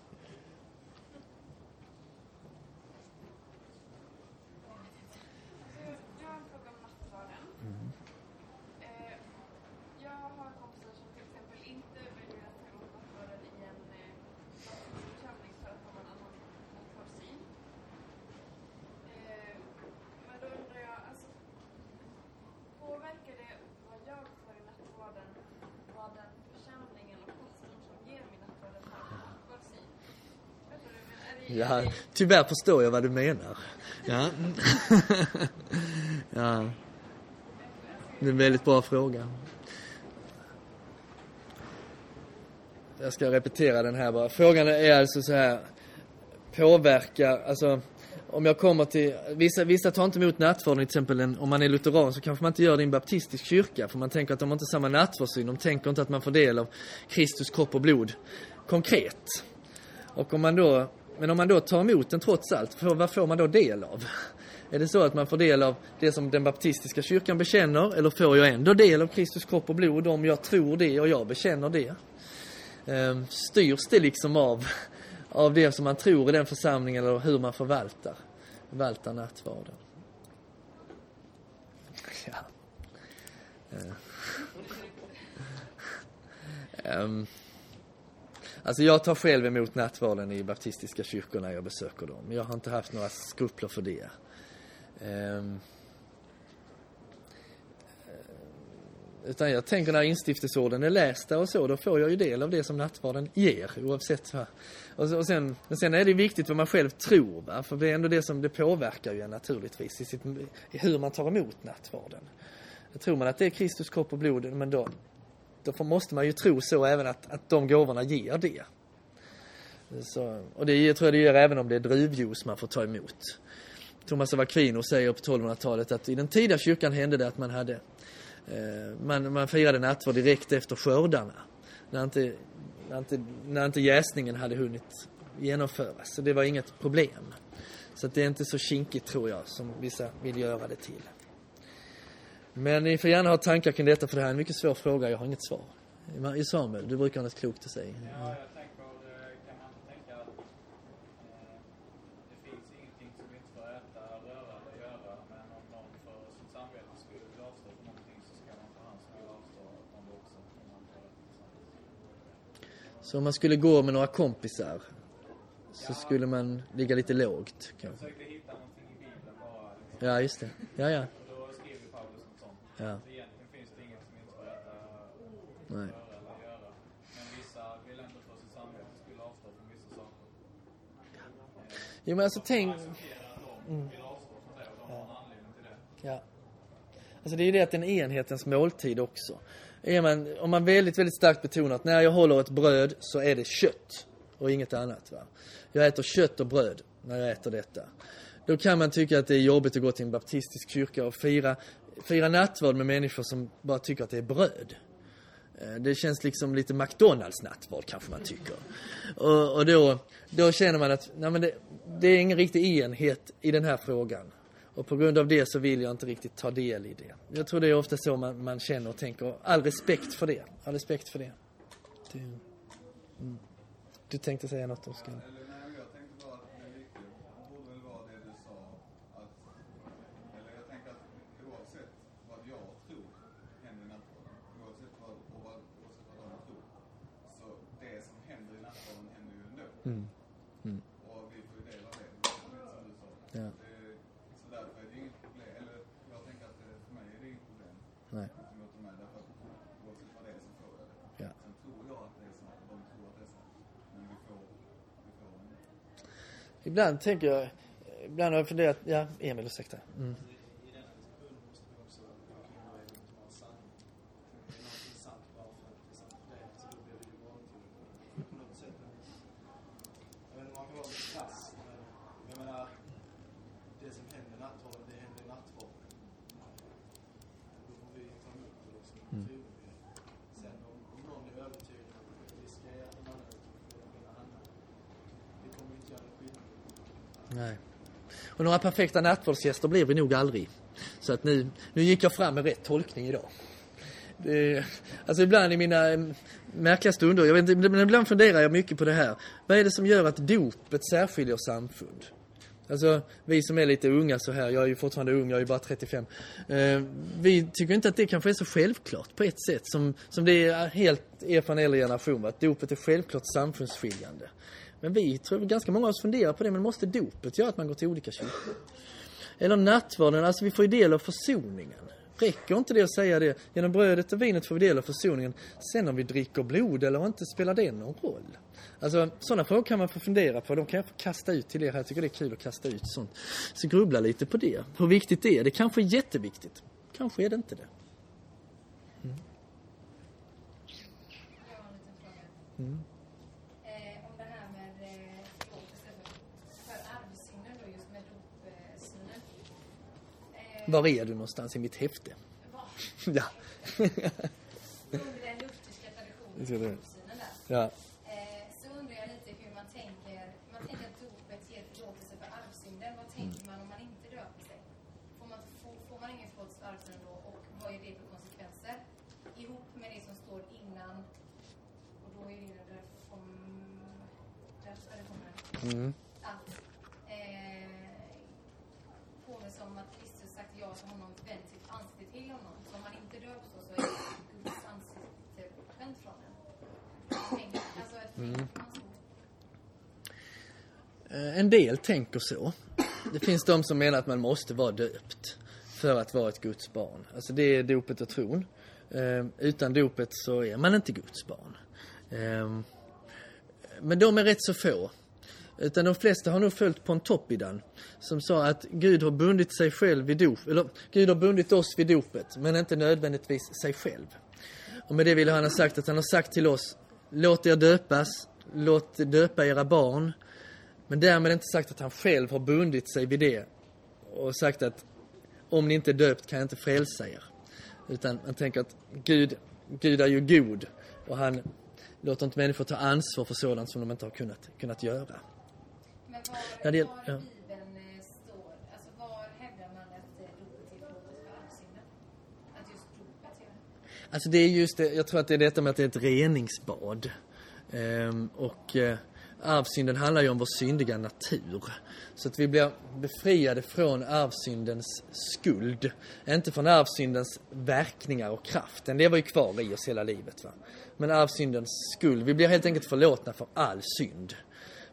Ja, tyvärr förstår jag vad du menar. Ja. <laughs> ja. Det är en väldigt bra fråga. Jag ska repetera den här bara. Frågan är alltså så här. Påverkar, alltså om jag kommer till, vissa, vissa tar inte emot nattvarden till exempel, en, om man är lutheran så kanske man inte gör det i en baptistisk kyrka för man tänker att de har inte samma nattvardssyn, de tänker inte att man får del av Kristus kropp och blod konkret. Och om man då men om man då tar emot den trots allt, vad får man då del av? Är det så att man får del av det som den baptistiska kyrkan bekänner eller får jag ändå del av Kristus kropp och blod om jag tror det och jag bekänner det? Ehm, styrs det liksom av, av det som man tror i den församlingen eller hur man förvaltar, förvaltar nattvarden? Ja. Um. Alltså jag tar själv emot nattvarden i baptistiska kyrkor när jag besöker dem. Jag har inte haft några skrupler för det. Um, utan jag tänker när instiftelseorden är lästa och så, då får jag ju del av det som nattvarden ger oavsett vad. Och, och sen, men sen är det viktigt vad man själv tror, va? för det är ändå det som det påverkar ju naturligtvis i, sitt, i hur man tar emot nattvarden. Tror man att det är Kristus kropp och blod, men då, då måste man ju tro så även att, att de gåvorna ger det. Så, och det tror jag det gör även om det är druvjuice man får ta emot. Thomas av Aquino säger på 1200-talet att i den tidiga kyrkan hände det att man hade Eh, man, man firade nattvard direkt efter skördarna. När inte, när, inte, när inte jäsningen hade hunnit genomföras. Så det var inget problem. Så att det är inte så kinkigt tror jag som vissa vill göra det till. Men ni får gärna ha tankar kring detta för det här är en mycket svår fråga. Jag har inget svar. Samuel, du brukar ha något klokt att säga. Ja, jag tänker, kan man tänka att eh, det finns ingenting som inte får äta, röra eller göra, men om någon för sitt samvete skulle vilja avstå från någonting så skull. Om man skulle gå med några kompisar så skulle man ligga lite lågt Jag kanske. försökte hitta någonting i Bibeln bara, liksom, Ja, just det. Ja, ja. och då skriver Paulus något sånt. Ja. Så egentligen finns det inget som inte får äta, Nej. eller göra. Men vissa vill ändå för sitt samvete skulle avstå från vissa saker. Jo, men alltså tänk... Till det. Ja. Alltså det är ju det att det är en enhetens måltid också. Är man, om man väldigt, väldigt starkt betonar att när jag håller ett bröd så är det kött och inget annat. Va? Jag äter kött och bröd när jag äter detta. Då kan man tycka att det är jobbigt att gå till en baptistisk kyrka och fira, fira nattvard med människor som bara tycker att det är bröd. Eh, det känns liksom lite McDonalds nattvard kanske man tycker. Och, och då, då känner man att nej men det, det är ingen riktig enhet i den här frågan. Och på grund av det så vill jag inte riktigt ta del i det. Jag tror det är ofta så man, man känner och tänker. All respekt för det. All respekt för det. Du, mm. Du tänkte säga något Oskar? Eller nej, men jag tänkte bara att det viktiga borde väl vara det du sa att, eller jag tänker att oavsett vad jag tror händer i nattvarden, oavsett vad, och vad, oavsett vad de tror, så det som händer i nattvarden händer ju ändå. Mm. Mm. Och vi får ju del av det, som du sa. Ja. Så därför är det inget problem, eller jag tänker att för mig är det inget problem. Nej. Som jag tar med, därför att oavsett vad det är så får jag det. Ja. Sen tror jag att det är så, och de tror att det är så. Men vi får, vi får en Ibland tänker jag, ibland har jag funderat, ja Emil ursäkta. Mm. I denna diskussionen måste vi också kunna vara egen som har sanning. Det är någonting sant bara för att det är sant för dig, så då blir det ju vanligt på något sätt. Jag vet inte om man kan vara lite krass, men jag menar, det som händer i nattvarden, det händer i nattvarden. Då får vi ta emot det liksom, Mm. tror vi. Sen om, om någon är övertygad om att vi ska göra de andra utifrån det andra, det kommer ju inte göra någon skillnad. Nej. Och några perfekta nattvardsgäster blir vi nog aldrig. Så att nu, nu gick jag fram med rätt tolkning idag. Det, alltså ibland i mina eh, märkliga stunder, jag vet inte, men ibland funderar jag mycket på det här. Vad är det som gör att dopet särskiljer samfund? Alltså vi som är lite unga så här, jag är ju fortfarande ung, jag är ju bara 35. Eh, vi tycker inte att det kanske är så självklart på ett sätt som, som det är helt er från äldre generation, va? att dopet är självklart samfundsskiljande. Men vi tror ganska många av oss funderar på det, men måste dopet göra att man går till olika kyrkor? Eller nattvarden, alltså vi får ju del av försoningen. Räcker inte det att säga det? Genom brödet och vinet får vi del av försoningen. Sen om vi dricker blod eller inte, spelar det någon roll? Alltså sådana frågor kan man få fundera på. De kan jag få kasta ut till er här. Jag tycker det är kul att kasta ut sånt. Så grubbla lite på det. Hur viktigt det är. Det kanske är jätteviktigt. Kanske är det inte det. Mm. Mm. Eh, om det här med eh, förlåtelse för arvsynden då, just med dopsynen. Eh, var är du någonstans i mitt häfte? var- Ja. Under den lutherska traditionen, där. ja. Eh, så undrar jag lite hur man tänker. Man tänker att dopet ger förlåtelse för arvsynden. Vad tänker man om man inte döper sig? Får man, får, får man ingen förlåtelse för arvsynden då? Och vad är det för konsekvenser? Ihop med det som står innan. Och då är det ju där om... Där, där kommer det. Mm. att eh, påminns om att Kristus sagt ja till honom, vänt sitt ansikte till honom. Så om man inte döps så, så är Guds ansikte vänt från en. Tänk, alltså ett Mm. Eh, en del tänker så. Det finns de som menar att man måste vara döpt för att vara ett Guds barn. Alltså det är dopet och tron. Eh, Utan dopet så är man inte Guds barn. Eh, Men de är rätt så få. Utan de flesta har nog följt Pontoppidan som sa att Gud har bundit sig själv vid dop, eller Gud har bundit oss vid dopet men inte nödvändigtvis sig själv. Och med det vill han ha sagt att han har sagt till oss Låt er döpas, låt döpa era barn. Men därmed inte sagt att han själv har bundit sig vid det och sagt att om ni inte är döpt kan jag inte frälsa er. Utan man tänker att Gud, Gud är ju god och han låter inte människor ta ansvar för sådant som de inte har kunnat, kunnat göra. Men var, var ja. i Bibeln eh, står, alltså var hävdar man att eh, dopet är förlåtelse för arvsynden? Att just dopet gör det? Alltså det är just det, jag tror att det är detta med att det är ett reningsbad. Ehm, och eh, arvsynden handlar ju om vår syndiga natur. Så att vi blir befriade från arvsyndens skuld. Inte från arvsyndens verkningar och kraft. Den lever ju kvar i oss hela livet. Va? Men arvsyndens skuld, vi blir helt enkelt förlåtna för all synd.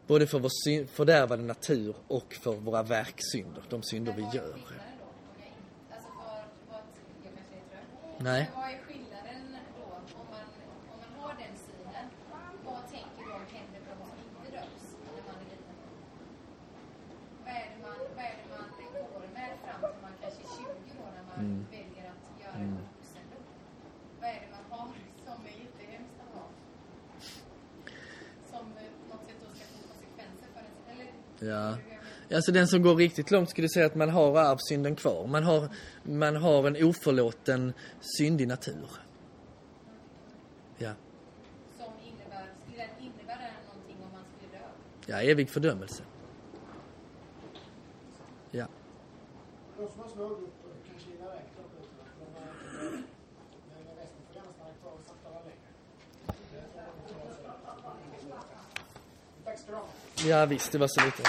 Både för vår fördärvade natur och för våra verksynder, de synder vi gör. skillnaden då? Om jag inte, alltså var, var, jag kanske är trött. Nej. Men vad är skillnaden då om man, om man har den synen? Vad tänker då händer för de som inte döps när man är liten? Vad är det man, vad är det man går med fram till man kanske är 20 år när man Mm. väljer att göra en vuxendop? Vad är det man har som är jättehemskt att ha? Som eh, på något sätt då ska få konsekvenser för en? Eller, Ja. Alltså den som går riktigt långt skulle säga att man har arvsynden kvar. Man har, man har en oförlåten syndig natur. Ja. Som innebär, skulle den innebära någonting om man skulle dö? Ja, evig fördömelse. Ja. De som har små grupper kan kila iväg klockrutterna för de är inte med. Men resten får gärna stanna kvar och samtala längre. Det får de klara sig. Tack ska du ha. Ja visst, det var så lite.